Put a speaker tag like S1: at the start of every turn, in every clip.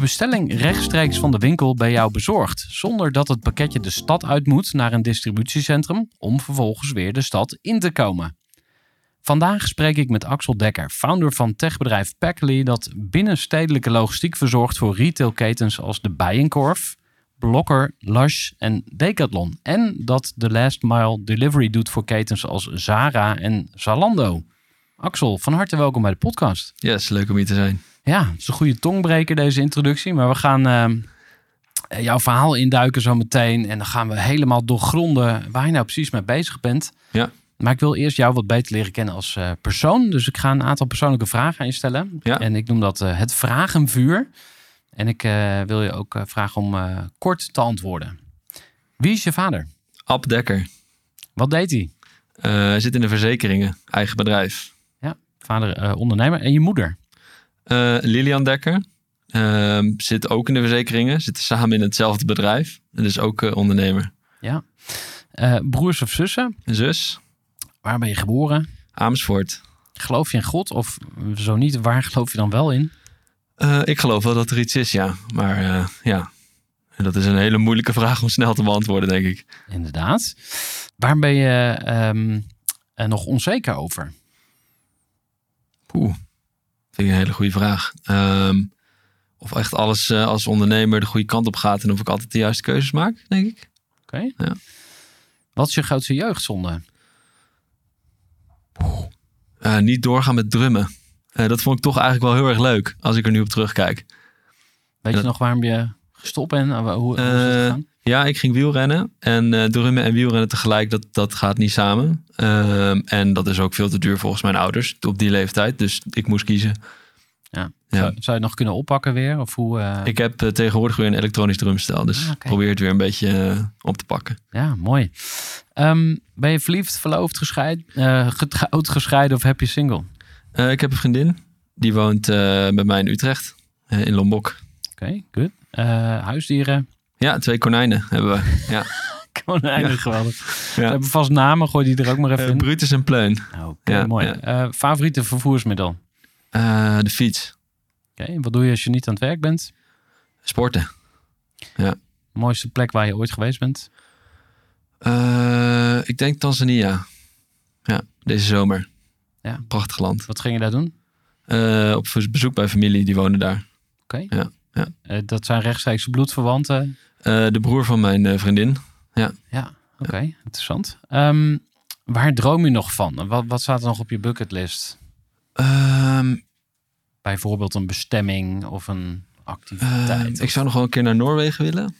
S1: Bestelling rechtstreeks van de winkel bij jou bezorgd, zonder dat het pakketje de stad uit moet naar een distributiecentrum om vervolgens weer de stad in te komen. Vandaag spreek ik met Axel Dekker, founder van techbedrijf Packly, dat binnenstedelijke logistiek verzorgt voor retailketens als de Bijenkorf, Blokker, Lush en Decathlon. En dat de last mile delivery doet voor ketens als Zara en Zalando. Axel, van harte welkom bij de podcast.
S2: Is leuk om hier te zijn.
S1: Ja, het is een goede tongbreker deze introductie, maar we gaan uh, jouw verhaal induiken zo meteen en dan gaan we helemaal doorgronden waar je nou precies mee bezig bent.
S2: Ja.
S1: Maar ik wil eerst jou wat beter leren kennen als uh, persoon. Dus ik ga een aantal persoonlijke vragen aan je stellen.
S2: Ja.
S1: En ik noem dat uh, het vragenvuur. En ik wil je ook vragen om kort te antwoorden. Wie is je vader?
S2: Ab Dekker.
S1: Wat deed hij?
S2: hij zit in de verzekeringen, eigen bedrijf.
S1: Ja, vader ondernemer. En je moeder?
S2: Uh, Lilian Dekker uh, zit ook in de verzekeringen. Zitten samen in hetzelfde bedrijf. En is ook uh, ondernemer.
S1: Ja. broers of zussen?
S2: Een zus.
S1: Waar ben je geboren?
S2: Amersfoort.
S1: Geloof je in God? Of zo niet, waar geloof je dan wel in?
S2: ik geloof wel dat er iets is, ja. Maar ja, dat is een hele moeilijke vraag om snel te beantwoorden, denk ik.
S1: Inderdaad. Waar ben je um, nog onzeker over?
S2: Oeh vind ik een hele goede vraag. Um, of echt alles uh, als ondernemer de goede kant op gaat en of ik altijd de juiste keuzes maak, denk ik.
S1: Oké. Okay.
S2: Ja.
S1: Wat is je grootste jeugdzonde?
S2: Uh, niet doorgaan met drummen. Uh, dat vond ik toch eigenlijk wel heel erg leuk als ik er nu op terugkijk.
S1: Weet je nog waarom je gestopt bent? Hoe, hoe het gegaan?
S2: Ja, ik ging wielrennen. En uh, drummen en wielrennen tegelijk, dat, dat gaat niet samen. Uh, en dat is ook veel te duur volgens mijn ouders op die leeftijd. Dus ik moest kiezen.
S1: Ja. ja. Zou, je het nog kunnen oppakken weer? Of hoe, uh...
S2: Ik heb uh, tegenwoordig weer een elektronisch drumstel. Dus ah, okay. probeer het weer een beetje op te pakken.
S1: Ja, mooi. Um, ben je verliefd, verloofd, gescheiden, getrouwd, gescheiden of heb je single?
S2: ik heb een vriendin. Die woont bij mij in Utrecht. in Lombok.
S1: Oké, okay, goed. Huisdieren?
S2: Ja, twee konijnen hebben we. Ja.
S1: konijnen, ja. geweldig. Ja. Hebben vast namen, gooi die er ook maar even
S2: uh,
S1: in.
S2: Brutus en Pleun.
S1: Okay, ja, mooi. Uh, favoriete vervoersmiddel?
S2: De fiets.
S1: Oké, okay, wat doe je als je niet aan het werk bent?
S2: Sporten. Ja.
S1: Mooiste plek waar je ooit geweest bent?
S2: ik denk Tanzania. Ja, deze zomer.
S1: Ja.
S2: Prachtig land.
S1: Wat ging je daar doen?
S2: op bezoek bij familie, die wonen daar.
S1: Oké.
S2: Okay. Ja. Ja.
S1: Uh, dat zijn rechtstreeks bloedverwanten?
S2: Uh, de broer van mijn uh, vriendin. Ja.
S1: Ja, oké. Okay. Interessant. Um, waar droom je nog van? Wat, wat staat er nog op je bucketlist?
S2: Um,
S1: Bijvoorbeeld een bestemming of een activiteit?
S2: Of... Ik zou nog wel een keer naar Noorwegen willen.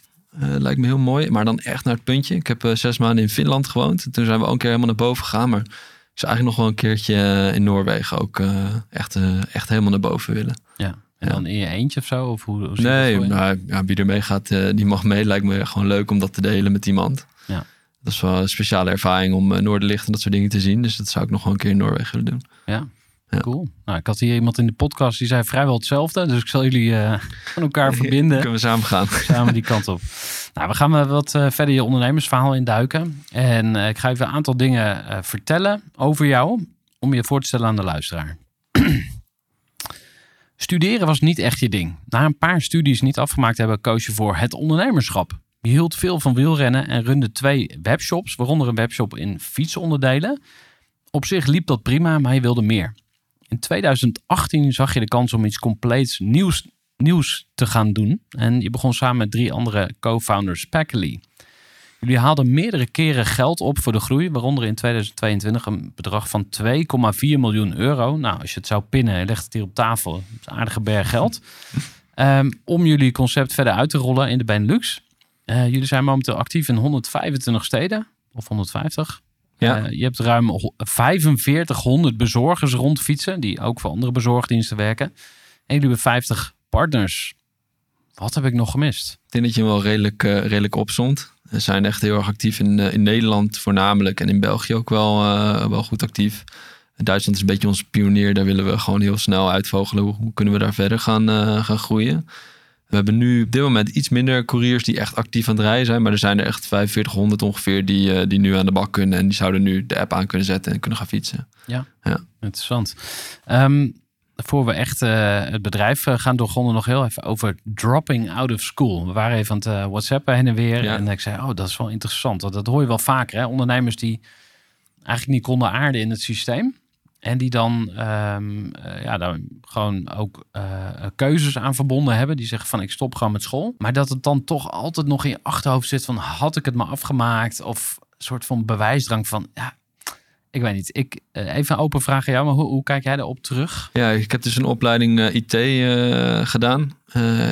S2: lijkt me heel mooi. Maar dan echt naar het puntje. Ik heb zes maanden in Finland gewoond. Toen zijn we ook een keer helemaal naar boven gegaan. Maar ik zou eigenlijk nog wel een keertje in Noorwegen ook echt, echt helemaal naar boven willen.
S1: Ja. En dan in je eentje of zo? Of hoe, hoe
S2: nee, nou, ja, wie er mee gaat, uh, die mag mee. Lijkt me gewoon leuk om dat te delen met iemand.
S1: Ja.
S2: Dat is wel een speciale ervaring om uh, Noorderlicht en dat soort dingen te zien. Dus dat zou ik nog wel een keer in Noorwegen willen doen.
S1: Ja.
S2: Ja.
S1: Cool. Nou, ik had hier iemand in de podcast die zei vrijwel hetzelfde. Dus ik zal jullie eh aan elkaar verbinden.
S2: Kunnen we samen gaan.
S1: Samen die kant op. Nou, we gaan eh, wat eh, verder je ondernemersverhaal induiken. En eh, ik ga even een aantal dingen eh, vertellen over jou. Om je voor te stellen aan de luisteraar. Studeren was niet echt je ding. Na een paar studies niet afgemaakt hebben, koos je voor het ondernemerschap. Je hield veel van wielrennen en runde twee webshops, waaronder een webshop in fietsonderdelen. Op zich liep dat prima, maar je wilde meer. In 2018 zag je de kans om iets compleets nieuws, nieuws te gaan doen. En je begon samen met drie andere co-founders Packly. Jullie haalden meerdere keren geld op voor de groei, waaronder in 2022 een bedrag van 2,4 miljoen euro. Nou, als je het zou pinnen, legt het hier op tafel, dat is een aardige berg geld. Ehm, om jullie concept verder uit te rollen in de Benelux. Eh, jullie zijn momenteel actief in 125 steden, of 150.
S2: Ja.
S1: Eh, je hebt ruim ho- 4500 bezorgers rondfietsen, die ook voor andere bezorgdiensten werken. En jullie hebben 50 partners. Wat heb ik nog gemist?
S2: Ik denk dat je hem wel redelijk, eh, redelijk opzond. Zijn echt heel erg actief in, eh, in Nederland voornamelijk. En in België ook wel, eh, wel goed actief. Duitsland is een beetje ons pionier. Daar willen we gewoon heel snel uitvogelen. Hoe, kunnen we daar verder gaan, eh, gaan groeien? We hebben nu op dit moment iets minder couriers die echt actief aan het rijden zijn. Maar er zijn er echt 4500 ongeveer die, die nu aan de bak kunnen. En die zouden nu de app aan kunnen zetten en kunnen gaan fietsen.
S1: Interessant. Ehm, voor we echt eh, het bedrijf eh, gaan doorgronden, nog heel even over dropping out of school. We waren even aan het WhatsAppen heen en weer.
S2: Ja.
S1: En ik zei, oh, dat is wel interessant. Want dat hoor je wel vaker, hè? Ondernemers die eigenlijk niet konden aarden in het systeem. En die dan ehm, eh, ja, daar gewoon ook keuzes aan verbonden hebben. Die zeggen van ik stop gewoon met school. Maar dat het dan toch altijd nog in je achterhoofd zit van had ik het maar afgemaakt? Of een soort van bewijsdrang van ja, ik weet niet. Ik, eh, even een open vraag aan jou, maar hoe, hoe kijk jij daarop terug?
S2: Ja, ik heb dus een opleiding eh, IT eh, gedaan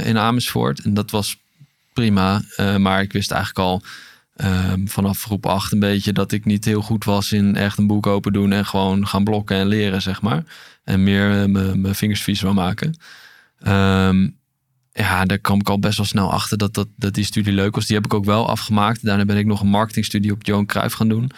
S2: in Amersfoort. En dat was prima. maar ik wist eigenlijk al eh, vanaf groep 8 een beetje dat ik niet heel goed was in echt een boek open doen en gewoon gaan blokken en leren, zeg maar. En meer mijn vingers vies wil maken. Ehm, ja, daar kwam ik al best wel snel achter dat, dat, die studie leuk was. Die heb ik ook wel afgemaakt. Daarna ben ik nog een marketingstudie op Johan Cruijff gaan doen.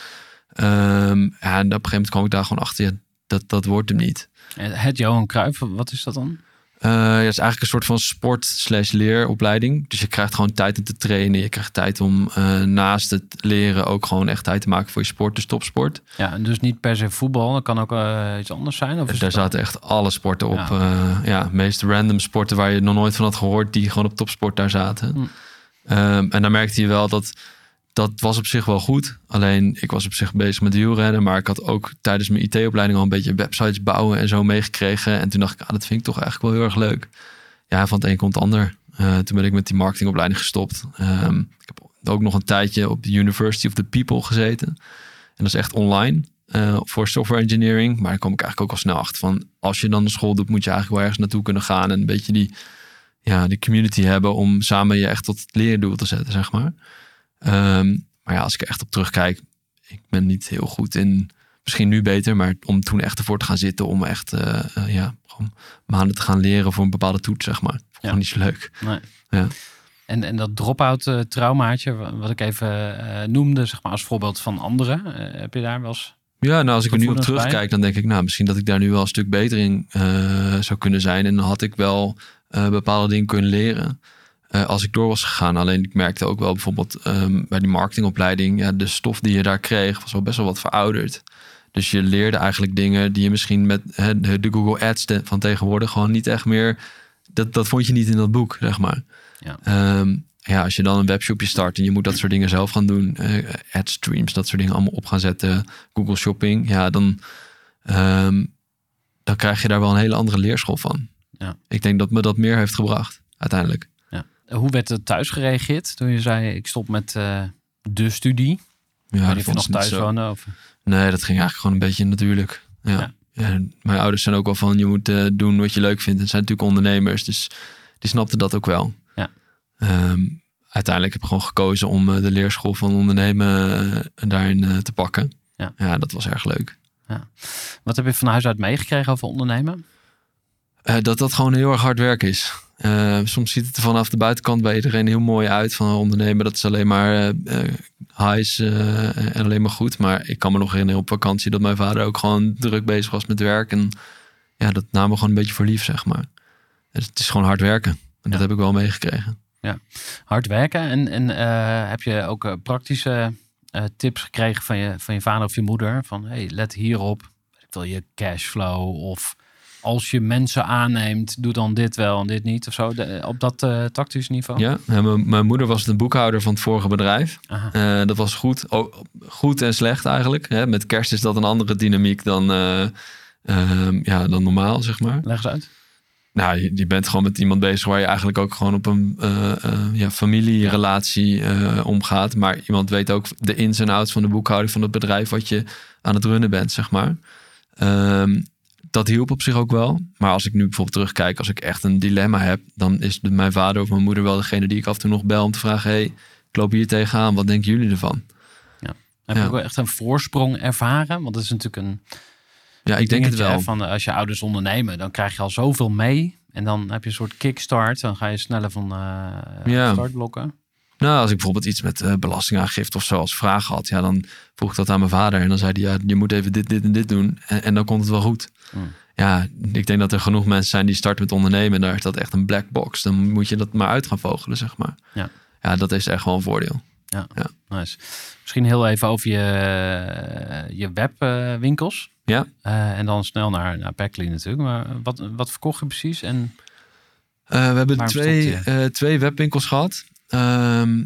S2: Ehm, ja, en op een gegeven moment kwam ik daar gewoon achter. Ja, dat, dat wordt hem niet.
S1: Eh, Het Johan Cruijff, wat is dat dan?
S2: Eh, ja, het is eigenlijk een soort van sport slash leeropleiding. Dus je krijgt gewoon tijd om te trainen. Je krijgt tijd om eh, naast het leren ook gewoon echt tijd te maken voor je sport, dus topsport.
S1: Ja, en dus niet per se voetbal, dat kan ook iets anders zijn. Of is
S2: Daar zaten echt alle sporten op.
S1: Ja.
S2: Ja. ja, meest random sporten waar je nog nooit van had gehoord, die gewoon op topsport daar zaten.
S1: Hm.
S2: Ehm, en dan merkte je wel dat dat was op zich wel goed. Alleen ik was op zich bezig met wielrennen, maar ik had ook tijdens mijn IT-opleiding al een beetje websites bouwen en zo meegekregen. En toen dacht ik, ah, dat vind ik toch eigenlijk wel heel erg leuk. Ja, van het een komt het ander. Eh, toen ben ik met die marketingopleiding gestopt. Ehm, ik heb ook nog een tijdje op de University of the People gezeten. En dat is echt online eh, voor software engineering. Maar daar kwam ik eigenlijk ook al snel achter van... als je dan een school doet, moet je eigenlijk wel ergens naartoe kunnen gaan... en een beetje die, ja, die community hebben... om samen je echt tot het leerdoel te zetten, zeg maar. Ehm, maar ja, als ik er echt op terugkijk... ik ben niet heel goed in... misschien nu beter, maar om toen echt ervoor te gaan zitten... om echt eh, eh, ja, gewoon maanden te gaan leren voor een bepaalde toets, zeg maar. Gewoon niet zo leuk.
S1: Nee.
S2: Ja.
S1: En, en dat drop-out eh, traumaatje, wa- wat ik even noemde, zeg maar als voorbeeld van anderen. heb je daar wel eens...
S2: Ja, nou als ik er nu op
S1: bij?
S2: terugkijk, dan denk ik, nou, misschien dat ik daar nu wel een stuk beter in zou kunnen zijn. En dan had ik wel bepaalde dingen kunnen leren eh, als ik door was gegaan. Alleen ik merkte ook wel bijvoorbeeld ehm, bij die marketingopleiding, ja, de stof die je daar kreeg was wel best wel wat verouderd. Dus je leerde eigenlijk dingen die je misschien met de Google Ads van tegenwoordig gewoon niet echt meer. Dat, dat vond je niet in dat boek, zeg maar.
S1: Ja.
S2: Ehm, ja, als je dan een webshopje start en je moet dat soort dingen zelf gaan doen, eh ad streams, dat soort dingen allemaal op gaan zetten, Google Shopping, ja, dan, ehm, dan krijg je daar wel een hele andere leerschool van.
S1: Ja.
S2: Ik denk dat me dat meer heeft gebracht, uiteindelijk.
S1: Ja. Hoe werd er thuis gereageerd toen je zei, ik stop met eh, de studie?
S2: Ja,
S1: Ja, die
S2: vond
S1: nog thuis wonen? Of...
S2: Nee, dat ging eigenlijk gewoon een beetje natuurlijk. Ja.
S1: Ja.
S2: Ja, mijn ouders zijn ook wel van, je moet eh, doen wat je leuk vindt. En zijn natuurlijk ondernemers, dus die snapten dat ook wel.
S1: Ja.
S2: Ehm, uiteindelijk heb ik gewoon gekozen om eh, de leerschool van ondernemen daarin te pakken.
S1: Ja.
S2: ja, dat was erg leuk.
S1: Wat heb je van huis uit meegekregen over ondernemen?
S2: Dat dat gewoon heel erg hard werk is. Eh, soms ziet het er vanaf de buitenkant bij iedereen heel mooi uit van ondernemen. Dat is alleen maar eh, highs eh, en alleen maar goed. Maar ik kan me nog herinneren op vakantie dat mijn vader ook gewoon druk bezig was met werk. En ja, dat namen we gewoon een beetje voor lief, zeg maar. Dus het is gewoon hard werken. En dat
S1: Ja.
S2: heb ik wel meegekregen.
S1: Hard werken. En, en heb je ook praktische tips gekregen van je, van je vader of je moeder? Van hey, let hierop. Ik wil je cashflow. Of als je mensen aanneemt, doe dan dit wel en dit niet. Of zo. De- op dat eh tactisch niveau.
S2: Ja, mijn, mijn moeder was de boekhouder van het vorige bedrijf. Eh, dat was goed, goed en slecht eigenlijk. Hè? Met kerst is dat een andere dynamiek dan, eh, ehm, ja, dan normaal, zeg maar.
S1: Leg eens uit.
S2: Nou, je, je bent gewoon met iemand bezig waar je eigenlijk ook gewoon op een ja, familierelatie omgaat. Maar iemand weet ook de ins en outs van de boekhouding van het bedrijf wat je aan het runnen bent, zeg maar. Ehm, dat hielp op zich ook wel. Maar als ik nu bijvoorbeeld terugkijk, als ik echt een dilemma heb, dan is de, mijn vader of mijn moeder wel degene die ik af en toe nog bel om te vragen: hey, ik loop hier tegenaan, wat denken jullie ervan?
S1: Heb je
S2: Ja.
S1: ook wel echt een voorsprong ervaren? Want dat is natuurlijk een
S2: Ja, ik denk het wel.
S1: Van, eh, als je ouders ondernemen, dan krijg je al zoveel mee. En dan heb je een soort kickstart. Dan ga je sneller van eh
S2: Ja.
S1: startblokken.
S2: Nou, als ik bijvoorbeeld iets met eh, belastingaangifte of zo als vraag had, ja, dan vroeg ik dat aan mijn vader. En dan zei hij, ja, je moet even dit, dit en dit doen. En, en dan komt het wel goed.
S1: Hmm.
S2: Ja, ik denk dat er genoeg mensen zijn die starten met ondernemen. En daar is dat echt een black box. Dan moet je dat maar uit gaan vogelen, zeg maar.
S1: Ja.
S2: Ja, dat is echt wel een voordeel.
S1: Nice. Misschien heel even over je, je webwinkels.
S2: Ja.
S1: Eh, en dan snel naar, naar Packly natuurlijk. Maar wat, wat verkocht je precies? En
S2: Eh, we hebben twee, twee webwinkels gehad. Ehm,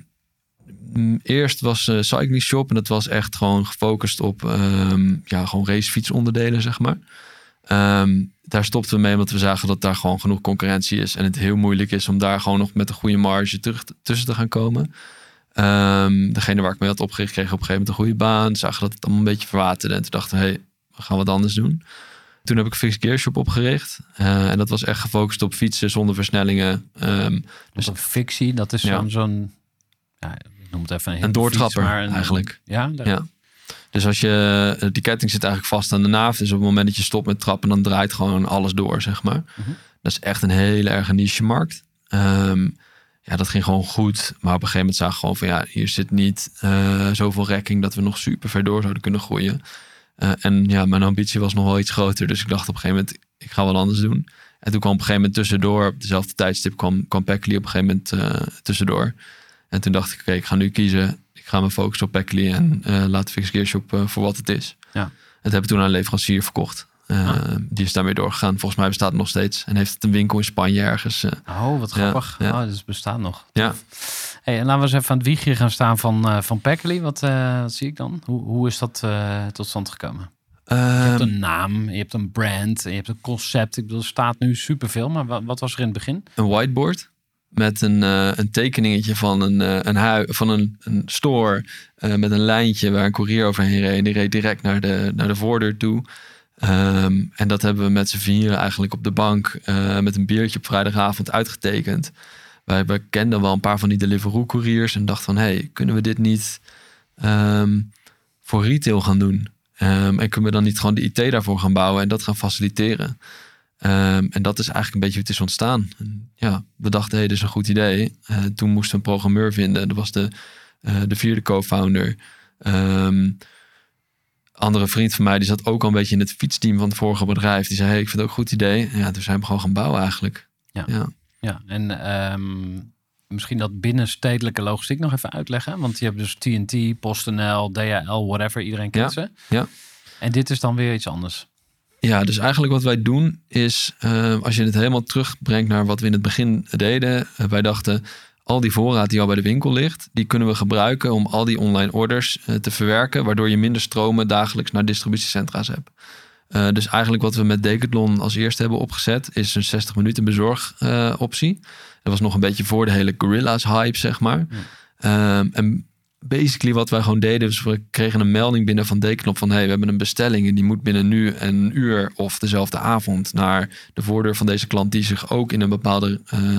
S2: eerst was eh Cycling Shop en dat was echt gewoon gefocust op ehm, ja, gewoon racefietsonderdelen, zeg maar. Ehm, daar stopten we mee omdat we zagen dat daar gewoon genoeg concurrentie is. En het heel moeilijk is om daar gewoon nog met een goede marge terug te- tussen te gaan komen. Ehm, degene waar ik mee had opgericht kreeg op een gegeven moment een goede baan. Zagen dat het allemaal een beetje verwaterde. En toen dachten we, hey, we gaan wat anders doen. Toen heb ik Fixed Gear Shop opgericht. Eh, en dat was echt gefocust op fietsen zonder versnellingen. Ehm,
S1: dus
S2: Dus-
S1: een fictie, dat is
S2: Ja.
S1: zo'n, zo'n ja, ik noem het even een,
S2: Een doortrapper,
S1: fiets, maar een-
S2: eigenlijk.
S1: Ja, daar-
S2: Ja. dus als je, eh, die ketting zit eigenlijk vast aan de naaf. Dus op het moment dat je stopt met trappen, dan draait gewoon alles door, zeg maar.
S1: Mhm.
S2: Dat is echt een hele erge niche markt. Ehm, ja, dat ging gewoon goed. Maar op een gegeven moment zagen we gewoon van ja, hier zit niet eh, zoveel rekking dat we nog super ver door zouden kunnen groeien. Eh, en ja, mijn ambitie was nog wel iets groter. Dus ik dacht op een gegeven moment, ik ga wat anders doen. En toen kwam op een gegeven moment tussendoor, op dezelfde tijdstip kwam, kwam Packly op een gegeven moment eh, tussendoor. En toen dacht ik, oké, ik ga nu kiezen. Ik ga me focussen op Packly en eh laat Fix Gear Shop eh, voor wat het is.
S1: Ja.
S2: Het hebben we toen aan een leverancier verkocht. Eh,
S1: Ah.
S2: Die is daarmee doorgegaan. Volgens mij bestaat het nog steeds. En heeft het een winkel in Spanje ergens. eh.
S1: Oh, wat grappig.
S2: ja.
S1: Oh, dus het bestaat nog.
S2: ja.
S1: Hey, en laten we eens even aan het wiegje gaan staan van, eh van Packly. Wat, eh, wat zie ik dan? Hoe, hoe is dat tot stand gekomen? Je hebt
S2: Ehm,
S1: een naam, je hebt een brand, je hebt een concept. Ik bedoel, er staat nu superveel, maar wat, wat was er in het begin?
S2: een whiteboard met een, een tekeningetje van een, een, hui, van een, een store met een lijntje waar een courier overheen reed. Die reed direct naar de, naar de voordeur toe. Ehm, en dat hebben we met z'n vieren eigenlijk op de bank eh, met een biertje op vrijdagavond uitgetekend. Wij, wij kenden wel een paar van die Deliveroo-couriers en dachten van... hey, kunnen we dit niet ehm, voor retail gaan doen? Ehm, en kunnen we dan niet gewoon de IT daarvoor gaan bouwen en dat gaan faciliteren? En dat is eigenlijk een beetje hoe het is ontstaan. En ja, we dachten, hey, dit is een goed idee. Eh, toen moesten we een programmeur vinden. Dat was de, eh, de vierde co-founder. Ehm, andere vriend van mij, die zat ook al een beetje in het fietsteam van het vorige bedrijf. Die zei, hey, ik vind het ook een goed idee. Ja, toen zijn we gewoon gaan bouwen eigenlijk.
S1: Ja.
S2: ja.
S1: Ja, en ehm, misschien dat binnenstedelijke logistiek nog even uitleggen. Want je hebt dus TNT, PostNL, DHL, whatever. Iedereen kent ze.
S2: ja.
S1: En dit is dan weer iets anders.
S2: Ja, dus eigenlijk wat wij doen is, eh, als je het helemaal terugbrengt naar wat we in het begin deden. eh, wij dachten, al die voorraad die al bij de winkel ligt, die kunnen we gebruiken om al die online orders eh, te verwerken. Waardoor je minder stromen dagelijks naar distributiecentra's hebt. Eh, dus eigenlijk wat we met Decathlon als eerste hebben opgezet, is een 60 minuten bezorgoptie. dat was nog een beetje voor de hele Gorilla's hype, zeg maar. Ehm, en basically wat wij gewoon deden, dus we kregen een melding binnen van Decathlon van hey, we hebben een bestelling en die moet binnen nu en een uur of dezelfde avond naar de voordeur van deze klant die zich ook in een bepaalde, eh,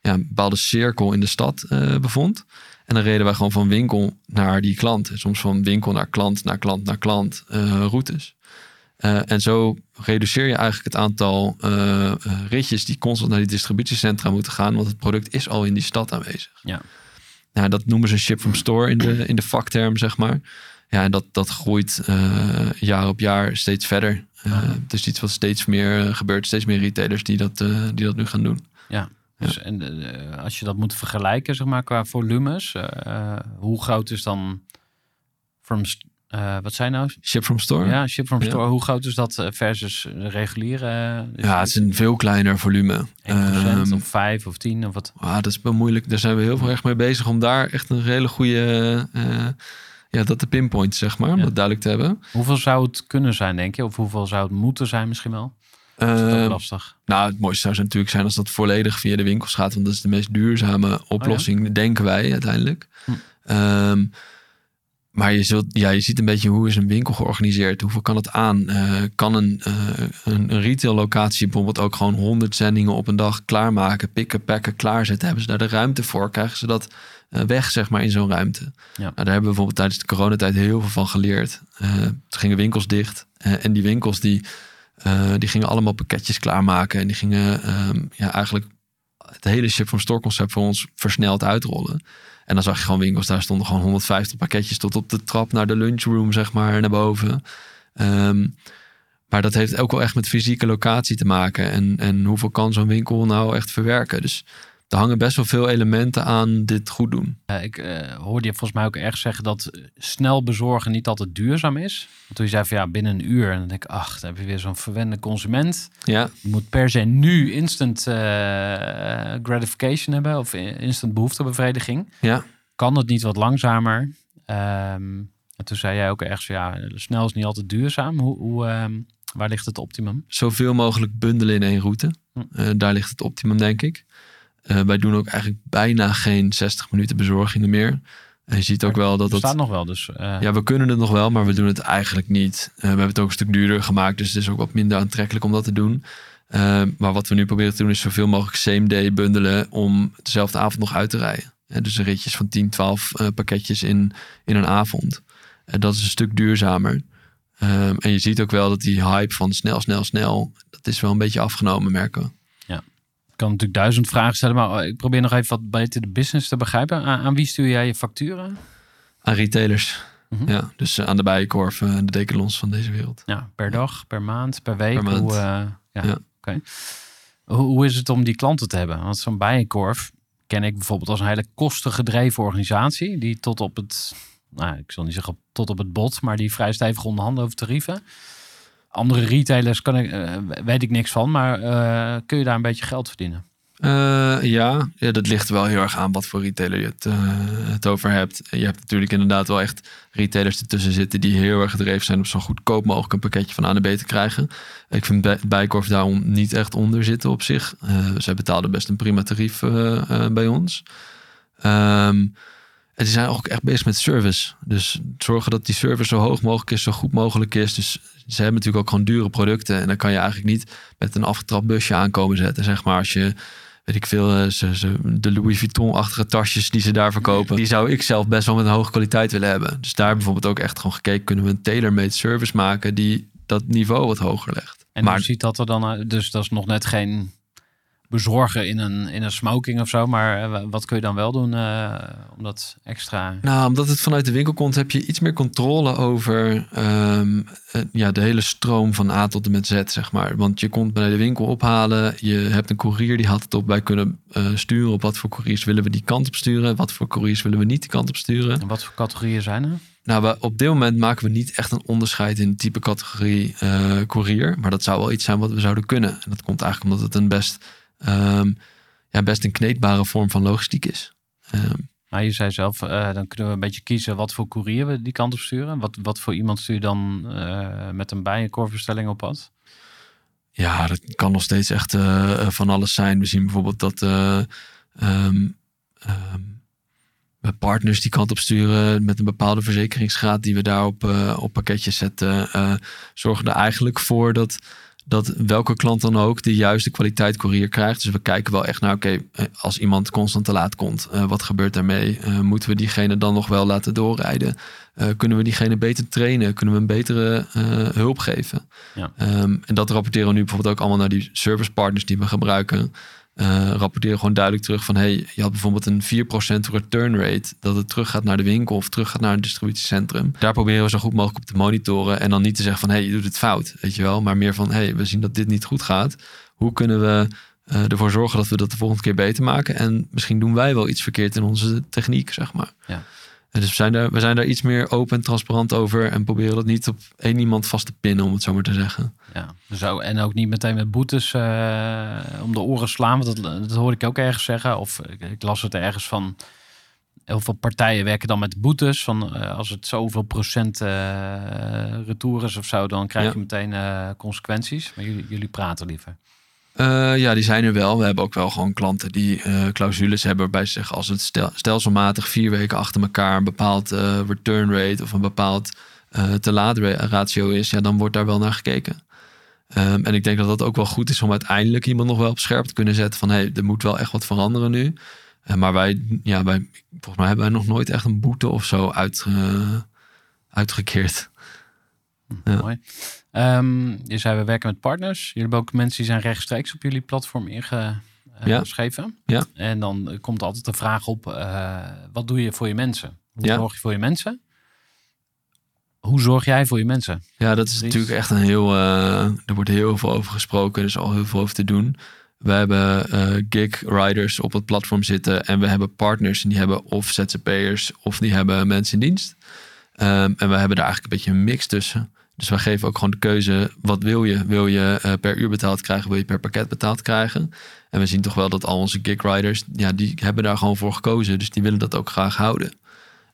S2: ja, een bepaalde cirkel in de stad eh, bevond. En dan reden wij gewoon van winkel naar die klant. En soms van winkel naar klant, naar klant, naar klant eh, routes. Eh, en zo reduceer je eigenlijk het aantal ritjes die constant naar die distributiecentra moeten gaan, want het product is al in die stad aanwezig.
S1: Ja.
S2: Nou, dat noemen ze ship from store in de, in de vakterm, zeg maar. Ja, en dat, dat groeit jaar op jaar steeds verder.
S1: Ah.
S2: Het is iets wat steeds meer gebeurt. Steeds meer retailers die dat, die dat nu gaan doen.
S1: Dus en, eh, als je dat moet vergelijken, zeg maar, qua volumes, eh, eh, hoe groot is dan from, wat zijn nou?
S2: Ship from store?
S1: Ja, ship from
S2: Ja.
S1: store. Hoe groot is dat versus de reguliere?
S2: Ja, het is een veel kleiner volume.
S1: 1%
S2: Ehm,
S1: of 5 of 10 of wat?
S2: ah, dat is wel moeilijk. Daar zijn we heel veel echt mee bezig om daar echt een hele goede... ja, dat te pinpoint, zeg maar. Om
S1: Ja.
S2: dat duidelijk te hebben.
S1: Hoeveel zou het kunnen zijn, denk je? Of hoeveel zou het moeten zijn misschien wel? Is dat ook lastig?
S2: Nou, het mooiste zou natuurlijk zijn als dat volledig via de winkels gaat. Want dat is de meest duurzame oplossing, denken wij uiteindelijk.
S1: Hm.
S2: Ehm, maar je, zult, ja, je ziet een beetje hoe is een winkel georganiseerd. Hoeveel kan het aan? Eh, kan een, eh een, een retail locatie bijvoorbeeld ook gewoon 100 zendingen op een dag klaarmaken? Pikken, pakken, klaarzetten? Hebben ze daar de ruimte voor? Krijgen ze dat eh, weg, zeg maar, in zo'n ruimte?
S1: Ja.
S2: Nou, daar hebben we bijvoorbeeld tijdens de coronatijd heel veel van geleerd. Eh toen gingen winkels dicht. Eh, en die winkels die, eh, die gingen allemaal pakketjes klaarmaken. En die gingen ehm, ja, eigenlijk het hele ship from store concept voor ons versneld uitrollen. En dan zag je gewoon winkels, daar stonden gewoon 150 pakketjes tot op de trap naar de lunchroom, zeg maar, naar boven. Ehm, maar dat heeft ook wel echt met fysieke locatie te maken. En, en hoeveel kan zo'n winkel nou echt verwerken? Dus er hangen best wel veel elementen aan dit goed doen.
S1: Ik eh, hoorde je volgens mij ook erg zeggen dat eh, snel bezorgen niet altijd duurzaam is. Want toen je zei van ja, binnen een uur. En dan denk ik, ach, dan heb je weer zo'n verwende consument.
S2: Ja,
S1: Je moet per se nu instant eh, gratification hebben of instant behoeftebevrediging.
S2: ja.
S1: Kan het niet wat langzamer? Ehm, en toen zei jij ook ergens, ja, snel is niet altijd duurzaam. Hoe, hoe, ehm, waar ligt het optimum?
S2: zoveel mogelijk bundelen in één route.
S1: Hm.
S2: Daar ligt het optimum, denk ik. Eh, wij doen ook eigenlijk bijna geen 60 minuten bezorgingen meer. En je ziet ook wel dat
S1: Er staat
S2: dat...
S1: nog wel, dus eh,
S2: Ja, we kunnen het nog wel, maar we doen het eigenlijk niet. Eh, we hebben het ook een stuk duurder gemaakt, dus het is ook wat minder aantrekkelijk om dat te doen. Maar wat we nu proberen te doen is zoveel mogelijk same day bundelen om dezelfde avond nog uit te rijden. Dus ritjes van 10, 12 eh, pakketjes in, in een avond. En dat is een stuk duurzamer. Ehm, en je ziet ook wel dat die hype van snel, snel, snel, dat is wel een beetje afgenomen, merken
S1: kan natuurlijk duizend vragen stellen, maar ik probeer nog even wat beter de business te begrijpen. Aan, aan wie stuur jij je facturen?
S2: Aan retailers.
S1: Mhm.
S2: Ja, dus eh, aan de Bijenkorf, eh, de decathlons van deze wereld.
S1: Ja, per dag, per maand, per week?
S2: Per maand.
S1: Hoe, eh, ja,
S2: Ja.
S1: oké. Hoe, hoe is het om die klanten te hebben? Want zo'n Bijenkorf ken ik bijvoorbeeld als een hele kostengedreven organisatie. Die tot op het, nou, ik zal niet zeggen tot op het bot, maar die vrij stevig onderhandelen over tarieven. Andere retailers kan ik, eh, weet ik niks van, maar eh, kun je daar een beetje geld verdienen?
S2: Eh, ja, ja, dat ligt wel heel erg aan wat voor retailer je het, het over hebt. Je hebt natuurlijk inderdaad wel echt retailers ertussen zitten die heel erg gedreven zijn om zo goedkoop mogelijk een pakketje van A naar B te krijgen. Ik vind Bij- Bijenkorf daar on- niet echt onder zitten op zich. Zij betaalden best een prima tarief bij ons. Ehm, en die zijn ook echt bezig met service. Dus zorgen dat die service zo hoog mogelijk is, zo goed mogelijk is. Dus ze hebben natuurlijk ook gewoon dure producten. En dan kan je eigenlijk niet met een afgetrapt busje aankomen zetten. Zeg maar als je, weet ik veel, eh, ze, ze, de Louis Vuitton-achtige tasjes die ze daar verkopen. Die zou ik zelf best wel met een hoge kwaliteit willen hebben. Dus daar bijvoorbeeld ook echt gewoon gekeken. Kunnen we een tailor-made service maken die dat niveau wat hoger legt.
S1: En
S2: maar
S1: hoe ziet dat er dan uit? Dus dat is nog net geen bezorgen in een, in een smoking of zo. Maar eh, wat kun je dan wel doen eh, om dat extra...
S2: Nou, omdat het vanuit de winkel komt, heb je iets meer controle over ehm, eh, ja, de hele stroom van A tot en met Z, zeg maar. Want je komt bij de winkel ophalen, je hebt een courier die had het op. Wij kunnen sturen op wat voor couriers willen we die kant op sturen, wat voor couriers willen we niet die kant op sturen.
S1: En wat voor categorieën zijn er?
S2: Nou, we, op dit moment maken we niet echt een onderscheid in type categorie eh courier. Maar dat zou wel iets zijn wat we zouden kunnen. En dat komt eigenlijk omdat het een best, ehm, ja, best een kneedbare vorm van logistiek is. Ehm,
S1: Nou, je zei zelf, eh, dan kunnen we een beetje kiezen wat voor courier we die kant op sturen. Wat, wat voor iemand stuur je dan eh, met een bijenkorfbestelling op pad?
S2: Ja, dat kan nog steeds echt eh, van alles zijn. We zien bijvoorbeeld dat we partners die kant op sturen met een bepaalde verzekeringsgraad die we daar op, op pakketjes zetten. zorgen er eigenlijk voor dat, dat welke klant dan ook de juiste kwaliteit courier krijgt. Dus we kijken wel echt naar, oké, eh, als iemand constant te laat komt, eh, wat gebeurt daarmee? Eh, moeten we diegene dan nog wel laten doorrijden? Kunnen we diegene beter trainen? Kunnen we een betere hulp geven?
S1: Ja.
S2: Ehm, en dat rapporteren we nu bijvoorbeeld ook allemaal naar die service partners die we gebruiken. Eh, rapporteren gewoon duidelijk terug van... hey, je had bijvoorbeeld een 4% return rate... dat het teruggaat naar de winkel of teruggaat naar een distributiecentrum. Daar proberen we zo goed mogelijk op te monitoren... en dan niet te zeggen van hey, je doet het fout, weet je wel. Maar meer van hey, we zien dat dit niet goed gaat. Hoe kunnen we eh, ervoor zorgen dat we dat de volgende keer beter maken? En misschien doen wij wel iets verkeerd in onze techniek, zeg maar.
S1: Ja.
S2: En dus we zijn, daar, we zijn daar iets meer open en transparant over... en proberen dat niet op één iemand vast te pinnen, om het zo maar te zeggen.
S1: Ja, zo. En ook niet meteen met boetes eh, om de oren slaan. Want dat, dat hoorde ik ook ergens zeggen. Of ik, ik las het ergens van. Heel veel partijen werken dan met boetes. Van eh, als het zoveel procent eh retour is of zo, dan krijg je meteen consequenties. Maar jullie, jullie praten liever.
S2: Eh, ja, die zijn er wel. We hebben ook wel gewoon klanten die eh, clausules hebben waarbij ze zeggen als het stel, stelselmatig vier weken achter elkaar een bepaald eh, return rate of een bepaald te laat ra- ratio is, ja, dan wordt daar wel naar gekeken. Ehm, en ik denk dat dat ook wel goed is om uiteindelijk iemand nog wel op scherp te kunnen zetten van hé, hey, er moet wel echt wat veranderen nu. Maar wij, ja, wij, volgens mij hebben wij nog nooit echt een boete of zo uit, uitgekeerd. Ja.
S1: Mooi. Ehm, je zei we werken met partners. Jullie hebben ook mensen die zijn rechtstreeks op jullie platform ingeschreven.
S2: Ja.
S1: En dan komt altijd de vraag op: eh, wat doe je voor je mensen? Hoe
S2: Ja.
S1: zorg je voor je mensen? Hoe zorg jij voor je mensen?
S2: Ja, dat is
S1: Precies.
S2: natuurlijk echt een heel. eh, er wordt heel veel over gesproken. Er is al heel veel over te doen. We hebben eh, gig riders op het platform zitten. En we hebben partners. En die hebben of ZZP'ers of die hebben mensen in dienst. Ehm, en we hebben daar eigenlijk een beetje een mix tussen. Dus wij geven ook gewoon de keuze. Wat wil je? Wil je eh, per uur betaald krijgen? Wil je per pakket betaald krijgen? En we zien toch wel dat al onze gig riders. Ja, die hebben daar gewoon voor gekozen. Dus die willen dat ook graag houden.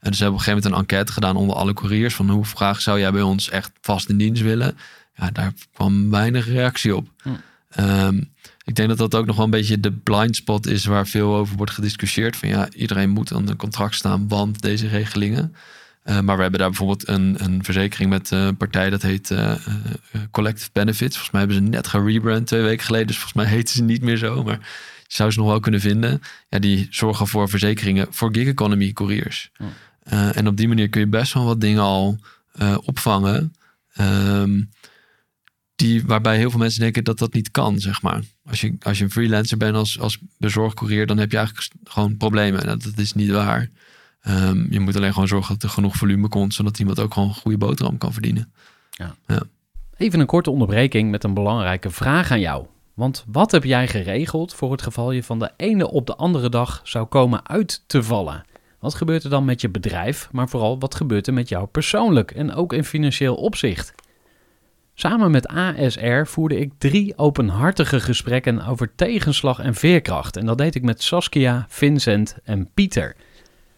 S2: En dus we hebben op een gegeven moment een enquête gedaan onder alle couriers. Van hoe graag zou jij bij ons echt vast in dienst willen? Ja, daar kwam weinig reactie op.
S1: Hm.
S2: Ehm, ik denk dat dat ook nog wel een beetje de blind spot is waar veel over wordt gediscussieerd. Van ja, iedereen moet aan een contract staan, want deze regelingen. Eh, maar we hebben daar bijvoorbeeld een, een verzekering met eh, een partij dat heet eh, Collective Benefits. Volgens mij hebben ze net gerebrand twee weken geleden. Dus volgens mij heten ze niet meer zo. Maar je zou ze nog wel kunnen vinden. Ja, die zorgen voor verzekeringen voor gig economy couriers. En op die manier kun je best wel wat dingen al opvangen. ehm, die, waarbij heel veel mensen denken dat dat niet kan, zeg maar. Als je, als je een freelancer bent als, als bezorgcourier, dan heb je eigenlijk gewoon problemen. En dat, dat is niet waar. Ehm, je moet alleen gewoon zorgen dat er genoeg volume komt, zodat iemand ook gewoon een goede boterham kan verdienen.
S3: Even een korte onderbreking met een belangrijke vraag aan jou. Want wat heb jij geregeld voor het geval je van de ene op de andere dag zou komen uit te vallen? Wat gebeurt er dan met je bedrijf, maar vooral wat gebeurt er met jou persoonlijk en ook in financieel opzicht? Samen met ASR voerde ik drie openhartige gesprekken over tegenslag en veerkracht. En dat deed ik met Saskia, Vincent en Pieter.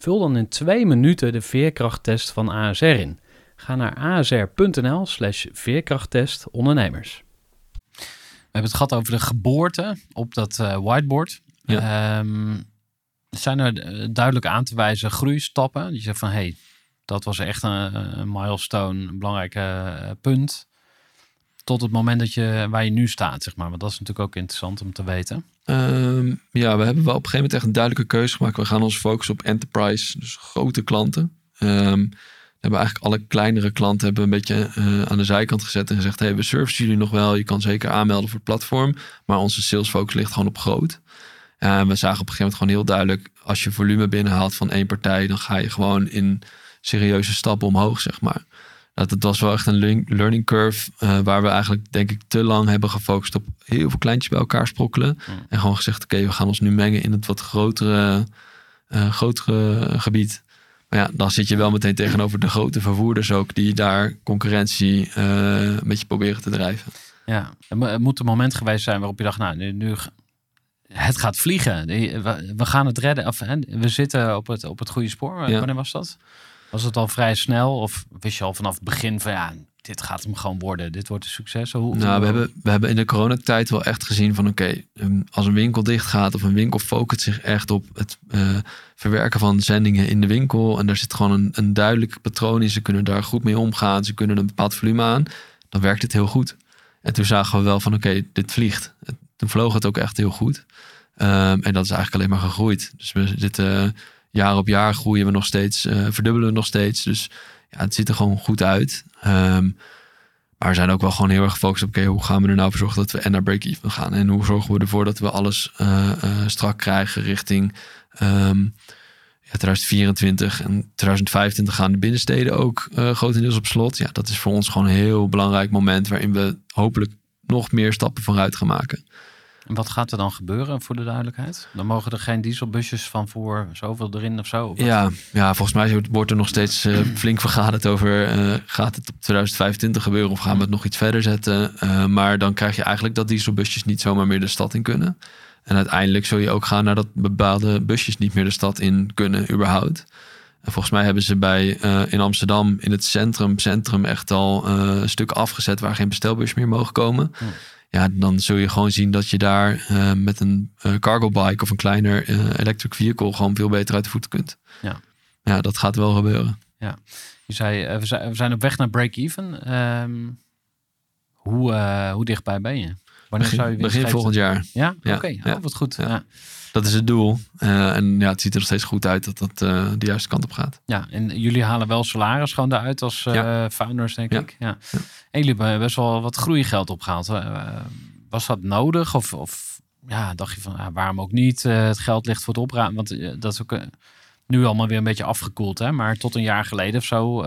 S3: Vul dan in twee minuten de veerkrachttest van ASR in. Ga naar asr.nl slash veerkrachttest ondernemers.
S1: We hebben het gehad over de geboorte op dat eh, whiteboard. Ehm, zijn er eh, duidelijk aan te wijzen groeistappen? Die zegt van, hey, dat was echt een, een milestone, een belangrijk eh, punt. Tot het moment dat je, waar je nu staat, zeg maar. Want dat is natuurlijk ook interessant om te weten.
S2: Ehm, ja, we hebben wel op een gegeven moment echt een duidelijke keuze gemaakt. We gaan ons focussen op enterprise, dus grote klanten. Ehm, we hebben eigenlijk alle kleinere klanten hebben een beetje eh, aan de zijkant gezet en gezegd: hey, we servicen jullie nog wel. Je kan zeker aanmelden voor het platform, maar onze sales focus ligt gewoon op groot. We zagen op een gegeven moment gewoon heel duidelijk: als je volume binnenhaalt van één partij, dan ga je gewoon in serieuze stappen omhoog, zeg maar. Dat het was wel echt een learning- curve eh, waar we eigenlijk denk ik te lang hebben gefocust op heel veel kleintjes bij elkaar sprokkelen. En gewoon gezegd, oké, we gaan ons nu mengen in het wat grotere, eh, grotere gebied. Maar ja, dan zit je wel meteen tegenover de grote vervoerders ook, die daar concurrentie eh met je proberen te drijven.
S1: Ja, er moet een moment geweest zijn waarop je dacht, nou, nu, het gaat vliegen. We, gaan het redden. Of, we zitten op het, op het goede spoor.
S2: Ja.
S1: Wanneer was dat? Was het al vrij snel of wist je al vanaf het begin van ja, dit gaat hem gewoon worden. Dit wordt een succes. Hoe,
S2: Nou, we hebben, we hebben in de coronatijd wel echt gezien van oké, um, als een winkel dicht gaat of een winkel focust zich echt op het eh, verwerken van zendingen in de winkel en daar zit gewoon een, een duidelijk patroon in, ze kunnen daar goed mee omgaan, ze kunnen een bepaald volume aan, dan werkt het heel goed. En toen zagen we wel van oké, dit vliegt. Toen vloog het ook echt heel goed. Um, en dat is eigenlijk alleen maar gegroeid. Dus we zitten jaar op jaar groeien we nog steeds, uh, verdubbelen we nog steeds. Dus ja, het ziet er gewoon goed uit. Um, maar we zijn ook wel gewoon heel erg gefocust op, oké, hoe gaan we er nou voor zorgen dat we naar break-even gaan? En hoe zorgen we ervoor dat we alles uh, uh, strak krijgen richting um, ja, 2024 en 2025 gaan de binnensteden ook grotendeels op slot. Ja, dat is voor ons gewoon een heel belangrijk moment waarin we hopelijk nog meer stappen vooruit gaan maken.
S1: En wat gaat er dan gebeuren voor de duidelijkheid? Dan mogen er geen dieselbusjes van voor zoveel erin of zo? Of
S2: ja, ja, volgens mij wordt er nog steeds uh, flink vergaderd over... Uh, gaat het op 2025 gebeuren of gaan we het nog iets verder zetten? Uh, maar dan krijg je eigenlijk dat dieselbusjes niet zomaar meer de stad in kunnen. En uiteindelijk zul je ook gaan naar dat bepaalde busjes niet meer de stad in kunnen überhaupt. En volgens mij hebben ze bij in Amsterdam in het centrum, centrum echt al een stuk afgezet... waar geen bestelbus meer mogen komen... Hm ja, dan zul je gewoon zien dat je daar uh, met een uh, cargo bike of een kleiner uh, electric vehicle gewoon veel beter uit de voeten kunt.
S1: Ja,
S2: ja dat gaat wel gebeuren.
S1: Ja, je zei, we zijn, we, zijn, op weg naar break-even. Um, hoe, hoe dichtbij ben je?
S2: Wanneer begin, zou je begin volgend jaar.
S1: Ja, ja. oké. Okay. Oh, wat goed. Ja.
S2: Dat is het doel. en ja, het ziet er nog steeds goed uit dat dat de juiste kant op gaat.
S1: Ja, en jullie halen wel salaris gewoon daaruit als founders, denk ik. Ja. En jullie hebben best wel wat groeigeld opgehaald. Was dat nodig? Of, of ja, dacht je van ah, waarom ook niet? Het geld ligt voor het opruimen. Want dat is ook nu allemaal weer een beetje afgekoeld. Hè? Maar tot een jaar geleden of zo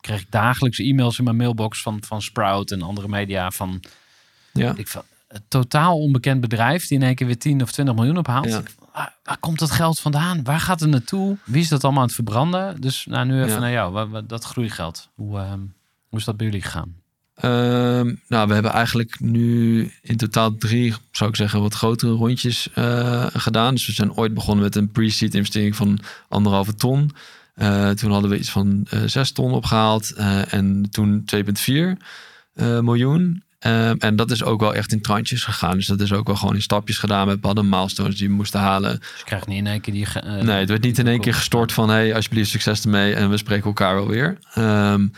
S1: kreeg ik dagelijks e-mails in mijn mailbox van, van Sprout en andere media van ja. ik van, een totaal onbekend bedrijf die in één keer weer 10 of 20 miljoen ophaalt. Ja. Waar, waar, komt dat geld vandaan? Waar gaat het naartoe? Wie is dat allemaal aan het verbranden? Dus nou, nu even ja. naar jou. Dat groeigeld. Hoe, uh, hoe is dat bij jullie gegaan?
S2: Um, nou, we hebben eigenlijk nu in totaal drie, zou ik zeggen, wat grotere rondjes uh, gedaan. Dus we zijn ooit begonnen met een pre-seed investering van anderhalve ton. Uh, toen hadden we iets van uh, zes ton opgehaald en toen 2,4 miljoen. Um, en dat is ook wel echt in trantjes gegaan. Dus dat is ook wel gewoon in stapjes gedaan. We hadden milestones die we moesten halen.
S1: Dus je krijgt niet in één keer die...
S2: nee, het werd niet in één keer gestort van... hey, alsjeblieft succes ermee en we spreken elkaar wel weer. Um,